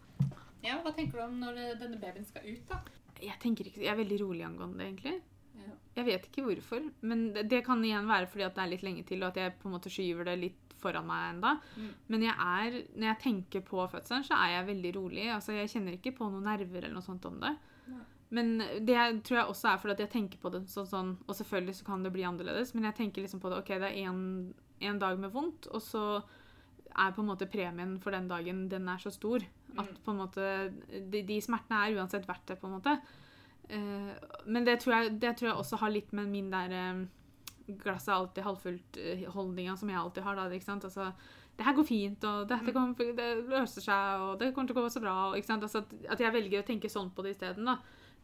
Speaker 3: Ja, Hva tenker du om når eh, denne babyen skal ut, da?
Speaker 2: Jeg ikke, jeg er veldig rolig angående det, egentlig.
Speaker 3: Ja.
Speaker 2: Jeg vet ikke hvorfor, men det, det kan igjen være fordi at det er litt lenge til, og at jeg på en måte skyver det litt foran meg enda.
Speaker 3: Mm.
Speaker 2: Men jeg er, når jeg tenker på fødselen, så er jeg veldig rolig. Altså, jeg kjenner ikke på noen nerver eller noe sånt om det.
Speaker 3: Nei.
Speaker 2: Men det tror jeg også er fordi at jeg tenker på det sånn, sånn Og selvfølgelig så kan det bli annerledes, men jeg tenker liksom på det OK, det er en dag med vondt, og så er på en måte premien for den dagen den er så stor at
Speaker 3: Mm.
Speaker 2: på en måte de, de smertene er uansett verdt det, på en måte. Uh, men det tror, jeg, det tror jeg også har litt med min der eh, glasset er alltid halvfullt-holdninga som jeg alltid har. da, ikke sant? Altså, det her går fint, og det,
Speaker 3: det,
Speaker 2: kommer, det løser seg, og det kommer til å gå så bra. og Ikke sant? Altså, at, at jeg velger å tenke sånn på det isteden.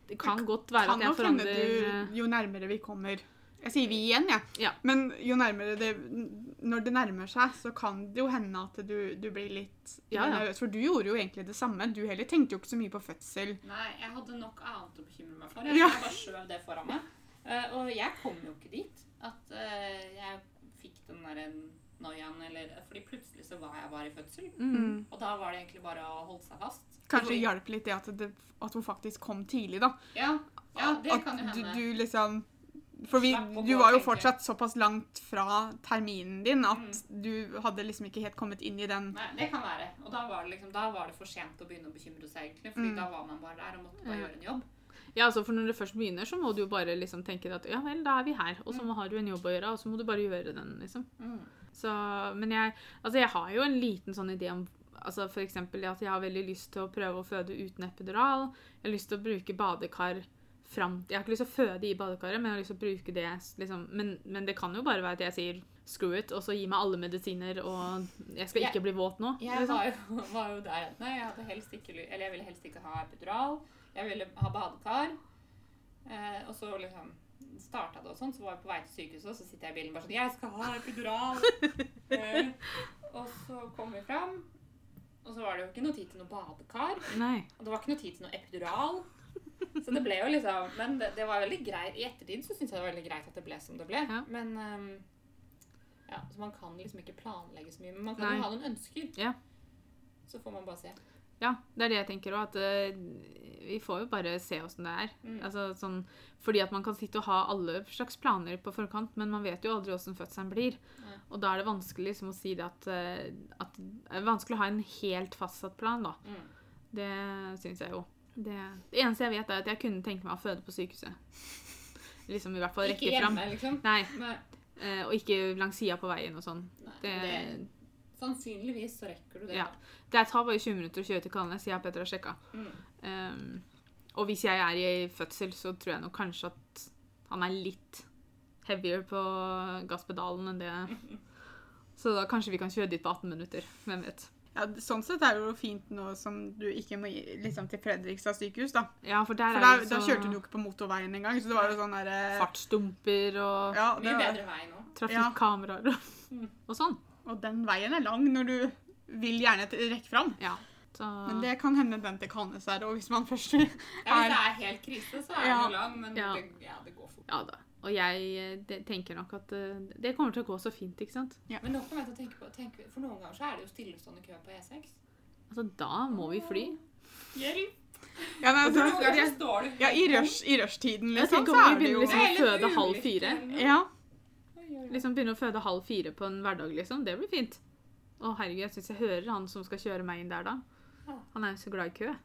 Speaker 2: Det kan godt være
Speaker 1: Kan
Speaker 2: at jeg forandrer eh,
Speaker 1: jo nærmere vi kommer Jeg sier vi igjen, jeg.
Speaker 2: Ja.
Speaker 1: Men jo nærmere det Når det nærmer seg, så kan det jo hende at du, du blir litt
Speaker 2: Ja, ja.
Speaker 1: nervøs. For du gjorde jo egentlig det samme. Du heller tenkte jo ikke så mye på fødsel.
Speaker 3: Nei, jeg hadde nok annet å bekymre meg for. Jeg,
Speaker 1: Ja.
Speaker 3: jeg bare skjøv det foran meg. Uh, og jeg kom jo ikke dit at uh, jeg fikk den derre noiaen eller Fordi plutselig så var jeg bare i fødsel.
Speaker 2: mm.
Speaker 3: Og da var det egentlig bare å holde seg fast.
Speaker 1: Kanskje
Speaker 3: det
Speaker 1: hjalp litt det at, det at hun faktisk kom tidlig, da.
Speaker 3: Ja, ja det
Speaker 1: at
Speaker 3: kan jo
Speaker 1: du,
Speaker 3: hende.
Speaker 1: du liksom For vi, du var jo fortsatt såpass langt fra terminen din at
Speaker 3: Mm.
Speaker 1: du hadde liksom ikke helt kommet inn i den
Speaker 3: Nei, det kan være. Og da var det liksom, da var det for sent å begynne å bekymre seg, egentlig. Fordi
Speaker 1: Mm.
Speaker 3: da var man bare der og måtte bare gjøre en jobb.
Speaker 2: Ja, altså for når det først begynner, så må du jo bare liksom tenke at ja vel, da er vi her. Og så må- har du en jobb å gjøre, og så må du bare gjøre den, liksom. Så, men jeg, altså jeg har jo en liten sånn idé om altså eksempel at jeg har veldig lyst til å prøve å føde uten epidural. Jeg har lyst til å bruke badekar fram Jeg har ikke lyst til å føde i badekaret, men jeg har lyst til å bruke det liksom. Men, men det kan jo bare være at jeg sier screw it, og så gi meg alle medisiner, og jeg skal
Speaker 3: Jeg-
Speaker 2: ikke bli våt nå.
Speaker 3: Jeg
Speaker 2: liksom.
Speaker 3: var jo, var jo der Nei, jeg hadde helst ikke Eller jeg ville helst ikke ha epidural. Jeg ville ha badekar. Eh, og så liksom starta det og sånn, så var jeg på vei til sykehuset, og så sitter jeg i bilen bare sånn Jeg skal ha epidural! eh, og så kom vi fram, og så var det jo ikke noe tid til noe badekar.
Speaker 2: Nei.
Speaker 3: Og det var ikke noe tid til noe epidural. Så det ble jo liksom Men det, det var veldig greit. I ettertid så syns jeg det var veldig greit at det ble som det ble.
Speaker 2: Ja.
Speaker 3: Men um, ja, så man kan liksom ikke planlegge så mye. Men man kan
Speaker 2: Nei.
Speaker 3: jo ha noen ønsker.
Speaker 2: Ja.
Speaker 3: Så får man bare se.
Speaker 2: Ja, det er det jeg tenker òg. At uh, vi får jo bare se åssen det er.
Speaker 3: Mm.
Speaker 2: Altså, sånn, fordi at man kan sitte og ha alle slags planer på forkant, men man vet jo aldri åssen fødselen blir.
Speaker 3: Nei.
Speaker 2: Og da er det vanskelig liksom, å si det at, eh, at Det er vanskelig å ha en helt fastsatt plan, da.
Speaker 3: Mm.
Speaker 2: Det syns jeg jo. Det, det eneste jeg vet, er at jeg kunne tenke meg å føde på sykehuset. Liksom i hvert fall
Speaker 3: Ikke
Speaker 2: hjemme, fram.
Speaker 3: liksom.
Speaker 2: Nei,
Speaker 3: Nei.
Speaker 2: eh, og ikke langs sida på veien og sånn.
Speaker 3: Nei.
Speaker 2: Det,
Speaker 3: Det, sannsynligvis så rekker du det.
Speaker 2: Ja. det tar bare 20 minutter å kjøre til Kalnes, jeg og Petter har sjekka.
Speaker 3: Mm.
Speaker 2: Um, og hvis jeg er i fødsel, så tror jeg nok kanskje at han er litt heavier på gasspedalen enn det. Så da kanskje vi kan kjøre dit på 18 minutter. Hvem vet.
Speaker 1: Ja, Sånn sett er det jo fint nå som du ikke må gi liksom til Fredrikstad sykehus, da.
Speaker 2: Ja, for der
Speaker 1: For
Speaker 2: er
Speaker 1: da,
Speaker 2: det
Speaker 1: da kjørte du jo ikke på motorveien engang, så det var jo sånn derre
Speaker 2: fartsdumper og
Speaker 1: Ja, det
Speaker 3: Mye
Speaker 1: var,
Speaker 3: bedre vei nå.
Speaker 2: trafikkameraer og, og sånn.
Speaker 1: og den veien er lang når du vil gjerne rekke fram.
Speaker 2: Ja. Så
Speaker 1: Men det kan hende den til Kalnes er og hvis man først
Speaker 3: Ja,
Speaker 1: er
Speaker 3: hvis det er helt krise, så er
Speaker 1: Ja.
Speaker 3: det lang, men
Speaker 2: Ja.
Speaker 3: det, ja, det går fort.
Speaker 2: Ja da. Og jeg eh, tenker nok at eh, det kommer til å gå så fint, ikke sant.
Speaker 3: Men nå vet å tenke på, tenk, for noen ganger så er det jo stillestående kø på E6.
Speaker 2: Altså, da må vi fly.
Speaker 3: Hjelp!
Speaker 1: Ja, nei, altså, ja, i rush- i rushtiden,
Speaker 2: Jeg
Speaker 1: liksom,
Speaker 2: tenker
Speaker 1: så
Speaker 2: om vi
Speaker 1: er det jo
Speaker 2: begynner liksom- føde halv fire.
Speaker 1: Ja.
Speaker 3: Oi, oi.
Speaker 2: Liksom begynne å føde halv fire på en hverdag, liksom. Det blir fint. Å herregud, jeg syns jeg hører han som skal kjøre meg inn der da. Han er jo så glad i kø.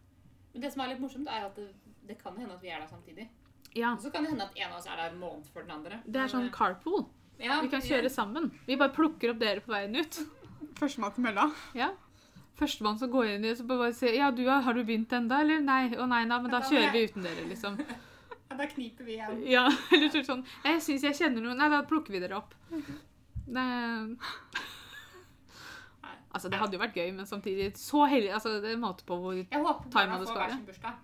Speaker 3: Men det som er litt morsomt, er at det, det kan hende at vi er der samtidig.
Speaker 2: Ja.
Speaker 3: Og så kan det hende at en av oss er der en måned før den andre.
Speaker 2: Det er sånn carpool.
Speaker 3: eh, ja,
Speaker 2: Vi kan kjøre sammen. Vi bare plukker opp dere på veien ut.
Speaker 1: Førstemann til mølla.
Speaker 2: Ja. Førstemann som går inn i så bare sier Ja, du, har du begynt ennå, eller? Nei. Å nei, nei, men da kjører vi uten dere, liksom.
Speaker 3: Ja, da kniper vi igjen.
Speaker 2: Ja, eller så sånn Jeg syns jeg kjenner noen. Nei, da plukker vi dere opp. Det Altså, det hadde jo vært gøy, men samtidig så heldig Altså, det er en måte på hvor
Speaker 3: Jeg håper
Speaker 2: Time
Speaker 3: barna
Speaker 2: det
Speaker 3: får
Speaker 2: skal
Speaker 3: hver
Speaker 2: være.
Speaker 3: sin bursdag.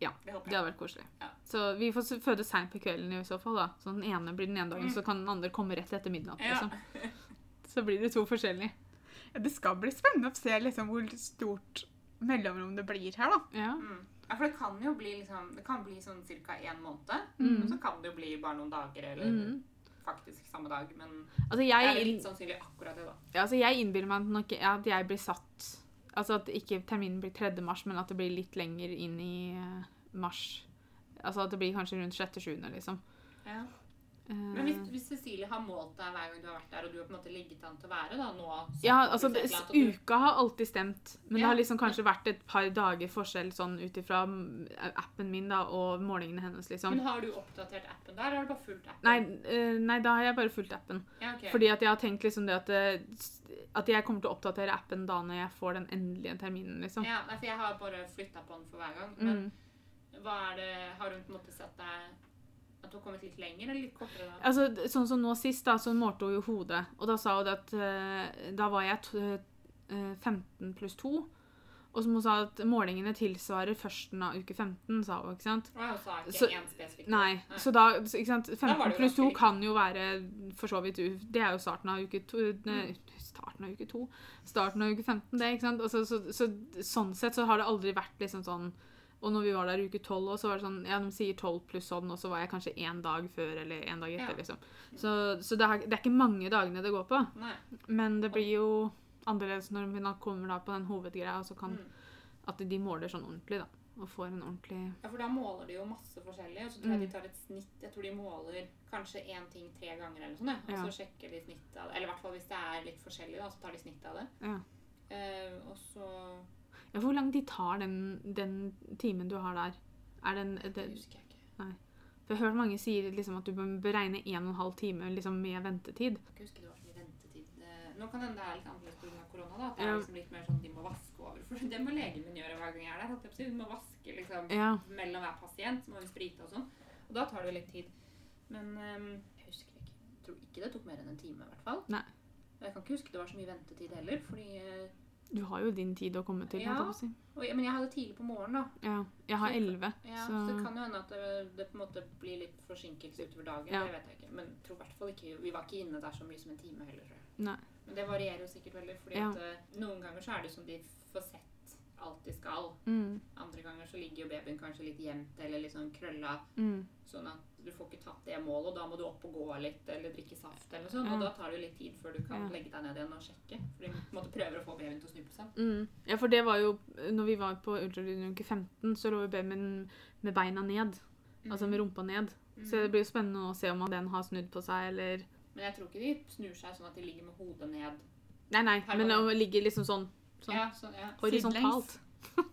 Speaker 2: Ja,
Speaker 3: Det
Speaker 2: hadde vært koselig.
Speaker 3: Ja.
Speaker 2: Så vi får føde seint på kvelden i så fall, da. Så den ene blir den ene dagen,
Speaker 3: Mm.
Speaker 2: så kan den andre komme rett etter midnatt.
Speaker 3: Ja.
Speaker 2: Liksom. Så blir det to forskjellige.
Speaker 1: Ja, det skal bli spennende å se liksom, hvor stort mellomrom det blir her, da.
Speaker 2: Ja.
Speaker 3: Mm. Ja, for det kan jo bli liksom Det kan bli sånn ca. én måned.
Speaker 2: Mm.
Speaker 3: Og så kan det jo bli bare noen dager, eller
Speaker 2: Mm.
Speaker 3: faktisk samme dag. Men
Speaker 2: Altså,
Speaker 3: det er litt sannsynlig akkurat det, da.
Speaker 2: ja, altså, jeg innbiller meg nok at jeg blir satt Altså at ikke terminen blir 3. mars, men at det blir litt lenger inn i eh, mars. Altså at det blir kanskje rundt 6.-7., liksom.
Speaker 3: Ja.
Speaker 2: Eh,
Speaker 3: Men hvis, hvis Cecilie har målt deg hver gang du har vært der, og du har på en måte ligget an til å være da, nå
Speaker 2: Ja, altså det, Uka har alltid stemt, men det har liksom kanskje vært et par dager forskjell sånn ut ifra appen min da, og målingene hennes, liksom.
Speaker 3: Men har du oppdatert appen der, eller har du bare fulgt appen?
Speaker 2: Nei, eh, nei, da har jeg bare fulgt appen.
Speaker 3: Ja, okay.
Speaker 2: Fordi at jeg har tenkt liksom det at, det, at jeg kommer til å oppdatere appen da når jeg får den endelige terminen, liksom.
Speaker 3: Ja, for jeg har bare flytta på den for hver gang. Men
Speaker 2: Mm.
Speaker 3: hva er det Har hun på en måte sett deg At du har kommet litt lenger, eller litt kortere? da?
Speaker 2: Altså, sånn som nå sist, da, så målte hun jo hodet. Og da sa hun at uh, da var jeg t eh, 15 pluss 2. Og som hun sa at målingene tilsvarer førsten av uke 15, sa hun, ikke sant?
Speaker 3: Og hun sa ikke
Speaker 2: Så-
Speaker 3: én spesifikk.
Speaker 2: Nei, så da, ikke sant, 15 pluss 2 kan jo være for så vidt Det er jo starten av uke 2. Ne, starten av uke 2. Starten av uke 15, det, ikke sant? Altså, så, så, sånn sett så har det aldri vært liksom sånn Og når vi var der i uke 12 også, så var det sånn Ja, de sier 12 pluss sånn, og så var jeg kanskje én dag før eller én dag etter,
Speaker 3: Ja.
Speaker 2: liksom. Så, så det, er, det er ikke mange dagene det går på.
Speaker 3: Nei.
Speaker 2: Men det blir jo annerledes når vi kommer da på den hovedgreia, og så kan
Speaker 3: Mm.
Speaker 2: At de måler sånn ordentlig, da. Og får en ordentlig
Speaker 3: Ja, for da måler de jo masse forskjellig, og så tror jeg
Speaker 2: Mm.
Speaker 3: de tar et snitt. Jeg tror de måler kanskje én ting tre ganger eller sånn, ja. og
Speaker 2: Ja.
Speaker 3: så sjekker de snittet av det. Eller i hvert fall hvis det er litt forskjellig, da, så tar de snittet av det.
Speaker 2: Ja.
Speaker 3: Uh, og så
Speaker 2: Ja, hvor lang tid tar den, den timen du har der? Er den,
Speaker 3: Det
Speaker 2: det,
Speaker 3: husker jeg ikke.
Speaker 2: for jeg har hørt mange sier liksom at du bør beregne en og en halv time liksom med ventetid.
Speaker 3: Jeg kan ikke huske det var så mye ventetid. Eh, Nå kan hende det er litt annerledes pga. korona. da, At det er liksom litt mer sånn de må vaske over. For det må legen min gjøre hver gang jeg er der. At. De må vaske liksom
Speaker 2: Ja.
Speaker 3: mellom hver pasient. Så må hun sprite og sånn. Og da tar det litt tid. Men um, jeg husker ikke. Jeg tror ikke det tok mer enn en time, i hvert fall.
Speaker 2: Nei.
Speaker 3: Jeg kan ikke huske det var så mye ventetid heller. fordi...
Speaker 2: Du har jo din tid å komme til.
Speaker 3: Ja.
Speaker 2: jeg si.
Speaker 3: og, men jeg hadde tidlig på morgenen, da.
Speaker 2: Ja. Jeg har elleve,
Speaker 3: Ja,
Speaker 2: så
Speaker 3: så det kan jo hende at det, det på en måte blir litt forsinkelse utover dagen.
Speaker 2: Ja.
Speaker 3: Det vet jeg ikke. Men tror hvert fall ikke Vi var ikke inne der så mye som en time heller, tror jeg.
Speaker 2: Nei.
Speaker 3: Men det varierer jo sikkert veldig. fordi
Speaker 2: Ja.
Speaker 3: at eh, noen ganger så er det som de får sett alt de skal.
Speaker 2: mm,
Speaker 3: Andre ganger så ligger jo babyen kanskje litt gjemt eller litt sånn krølla.
Speaker 2: mm,
Speaker 3: Sånn at du får ikke tatt det målet, og da må du opp og gå litt eller drikke saft eller.
Speaker 2: Ja.
Speaker 3: Og da tar det litt tid før du kan legge deg ned igjen og sjekke. For de måtte prøve måte prøver å få babyen til å snu på seg.
Speaker 2: mm. Ja, for det var jo Når vi var på ultralyd uke 15, så lå jo babyen med beina ned. Altså med rumpa ned.
Speaker 3: Mm.
Speaker 2: Så det blir jo spennende å se om den har snudd på seg, eller
Speaker 3: Men jeg tror ikke de snur seg sånn at de ligger med hodet ned.
Speaker 2: Nei, nei, men
Speaker 3: de
Speaker 2: å ligge liksom sånn, sånn
Speaker 3: Ja, sånn, ja.
Speaker 2: horisontalt.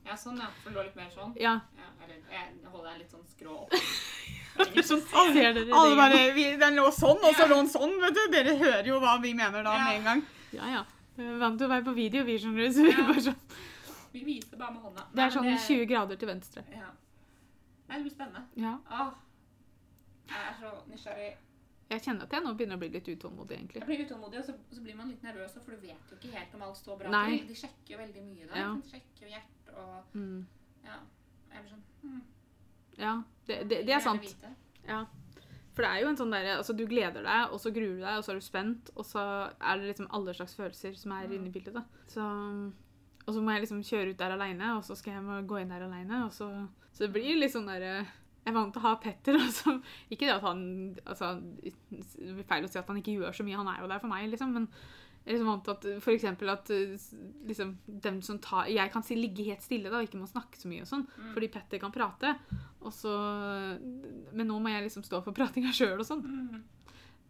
Speaker 3: ja, sånn, ja. For det lå litt mer sånn.
Speaker 2: Ja.
Speaker 3: Ja, eller jeg holder deg litt sånn skrå opp.
Speaker 2: Sånn,
Speaker 1: Alle bare vi, Den lå sånn, og så lå den sånn. vet du. Dere hører jo hva vi mener da med en gang.
Speaker 2: Ja, ja. Vi vant til å være på video, vi, skjønner du. Så vi bare sånn.
Speaker 3: Vi viser bare med hånda.
Speaker 2: Det er sånn 20 grader til venstre.
Speaker 3: Ja. Nei, det blir spennende.
Speaker 2: Ja.
Speaker 3: Åh. Jeg er så nysgjerrig.
Speaker 2: Jeg kjenner at jeg nå begynner å bli litt utålmodig, egentlig.
Speaker 3: Jeg blir utålmodig, og så, så blir man litt nervøs, for du vet jo ikke helt om alt står bra
Speaker 2: Nei.
Speaker 3: til. De sjekker jo veldig mye der.
Speaker 2: Ja.
Speaker 3: De sjekker jo hjertet og
Speaker 2: Mm.
Speaker 3: Ja. Jeg blir sånn hmm,
Speaker 2: Ja, det, det, det er sant. Ja. For det er jo en sånn derre Altså, du gleder deg, og så gruer du deg, og så er du spent, og så er det liksom alle slags følelser som er
Speaker 3: Mm.
Speaker 2: inne i bildet, da. Så Og så må jeg liksom kjøre ut der aleine, og så skal jeg gå inn der aleine. Og så, så det blir litt sånn derre Jeg er vant til å ha Petter. Altså. ikke det at han altså, Det blir feil å si at han ikke gjør så mye, han er jo der for meg, liksom. Men jeg er liksom vant til at for eksempel at eh, liksom, dem som tar Jeg kan si ligge helt stille da, og ikke må snakke så mye og sånn,
Speaker 3: Mm.
Speaker 2: fordi Petter kan prate. Og så Men nå må jeg liksom stå for pratinga sjøl og sånn.
Speaker 3: Mm.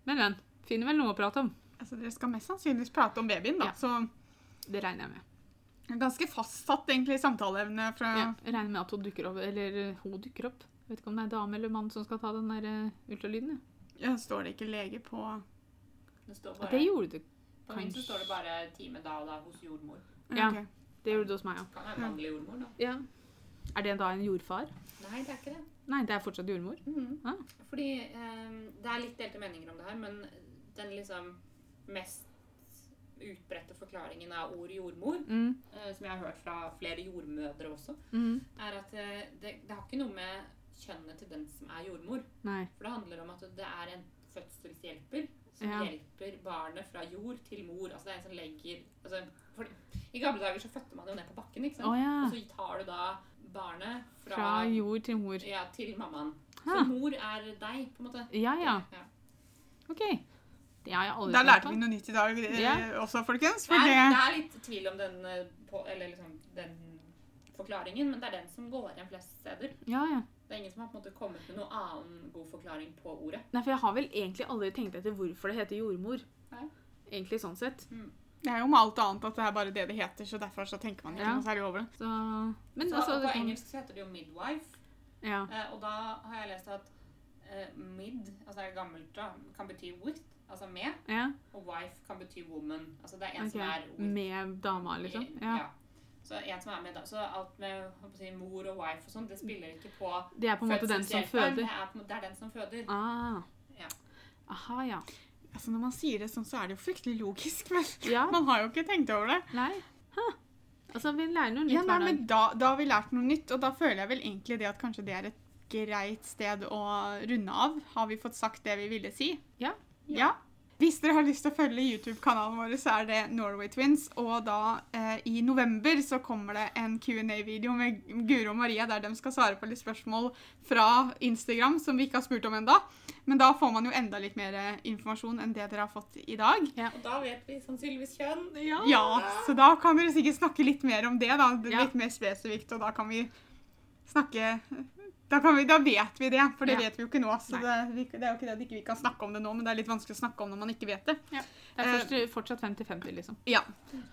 Speaker 2: Men, men. Finner vel noe å prate om.
Speaker 1: Altså, dere skal mest sannsynligvis prate om babyen, da.
Speaker 2: Ja.
Speaker 1: Så
Speaker 2: Det regner jeg med.
Speaker 1: ganske fastsatt egentlig samtaleevne fra
Speaker 2: Ja, jeg regner med at hun dukker opp. Eller hun dukker opp. Jeg vet ikke om det er dame eller mann som skal ta den der eh, ultralyden. ja.
Speaker 1: Står det ikke lege på
Speaker 3: Det bare,
Speaker 2: Det gjorde det.
Speaker 3: På min så står det bare time da og da hos jordmor.
Speaker 2: Ja.
Speaker 1: okay.
Speaker 2: Det gjorde det hos meg òg.
Speaker 3: Kan være mannlig jordmor, da.
Speaker 2: Ja. Er det da en jordfar?
Speaker 3: Nei, det er ikke det.
Speaker 2: Nei, det er fortsatt jordmor.
Speaker 3: Mhm.
Speaker 2: Ah.
Speaker 3: Fordi eh, det er litt delte meninger om det her, men den liksom mest utbredte forklaringen av ordet jordmor,
Speaker 2: Mm.
Speaker 3: eh, som jeg har hørt fra flere jordmødre også,
Speaker 2: Mm.
Speaker 3: er at eh, det, det har ikke noe med kjønnet til den som er jordmor.
Speaker 2: Nei.
Speaker 3: For det handler om at det er en fødselshjelper som
Speaker 2: Ja.
Speaker 3: hjelper barnet fra jord til mor. Altså det er en som legger altså, for, I gamle dager så fødte man jo ned på bakken, ikke sant?
Speaker 2: Oh, ja.
Speaker 3: Og så tar du da barnet fra,
Speaker 2: Fra jord til mor.
Speaker 3: ja, til mammaen.
Speaker 2: Ha.
Speaker 3: Så mor er deg, på en måte.
Speaker 2: Ja ja.
Speaker 3: Ja.
Speaker 2: OK.
Speaker 1: Da lærte vi noe nytt i dag eh,
Speaker 2: Ja.
Speaker 1: også, folkens.
Speaker 3: Det, er,
Speaker 1: det,
Speaker 3: er litt tvil om den, eh, på, eller liksom, den forklaringen, men det er den som går igjen flest steder.
Speaker 2: Ja ja.
Speaker 3: Det er ingen som har på en måte kommet med noen annen god forklaring på ordet.
Speaker 2: Nei, for jeg har vel egentlig aldri tenkt etter hvorfor det heter jordmor.
Speaker 3: Nei.
Speaker 2: Egentlig sånn sett.
Speaker 1: det er jo med alt annet at det er bare det det heter, så derfor så tenker man ikke
Speaker 2: Ja.
Speaker 1: noe særlig over det.
Speaker 2: Så Men
Speaker 3: Så,
Speaker 2: altså
Speaker 3: på
Speaker 2: kan-
Speaker 3: engelsk så heter det jo midwife.
Speaker 2: Ja.
Speaker 3: Eh, og da har jeg lest at eh, mid, altså det er gammelt da, kan bety with, altså med,
Speaker 2: ja.
Speaker 3: og wife kan bety woman. Altså det er en
Speaker 2: okay.
Speaker 3: som er with.
Speaker 2: Med dama, liksom? Ja.
Speaker 3: Så en som er med da. Så alt med si, mor og wife og sånn, det spiller ikke på
Speaker 2: Det er på en måte den som føder?
Speaker 3: Det er, på det er den som føder.
Speaker 2: Ah.
Speaker 3: Ja.
Speaker 2: Aha, ja.
Speaker 1: Altså Når man sier det sånn, så er det jo fryktelig logisk, men
Speaker 2: Ja.
Speaker 1: man har jo ikke tenkt over det.
Speaker 2: Nei. Huh. Altså, vi lærer noe nytt
Speaker 1: Ja, nei,
Speaker 2: hver dag.
Speaker 1: men da, da har vi lært noe nytt, og da føler jeg vel egentlig det at kanskje det er et greit sted å runde av. Har vi fått sagt det vi ville si?
Speaker 2: Ja.
Speaker 1: Ja. Hvis dere har lyst til å følge YouTube-kanalen vår, så er det Norway Twins. Og da eh, i november så kommer det en Q&A-video med Guro og Maria der de skal svare på litt spørsmål fra Instagram som vi ikke har spurt om enda. Men da får man jo enda litt mer eh, informasjon enn det dere har fått i dag.
Speaker 3: Og da vet vi sannsynligvis kjønn.
Speaker 1: Ja, så da kan dere sikkert snakke litt mer om det, da. Det er
Speaker 2: Ja.
Speaker 1: Litt mer spesifikt, og da kan vi snakke Da, kan vi, da vet vi det, for det
Speaker 2: Ja.
Speaker 1: vet vi jo ikke nå. Så det, vi, det er jo ikke det at ikke vi ikke kan snakke om det nå, men det er litt vanskelig å snakke om når man ikke vet det.
Speaker 2: Det er først, fortsatt 50-50, liksom.
Speaker 1: Ja.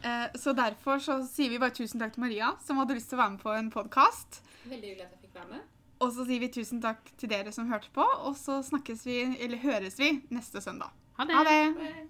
Speaker 1: Eh, så derfor så sier vi bare tusen takk til Maria, som hadde lyst til å være med på en podkast.
Speaker 3: Veldig hyggelig at jeg fikk være med.
Speaker 1: Og så sier vi tusen takk til dere som hørte på, og så snakkes vi, eller høres vi, neste søndag.
Speaker 2: Ha det!
Speaker 1: Ha det!
Speaker 3: Bye.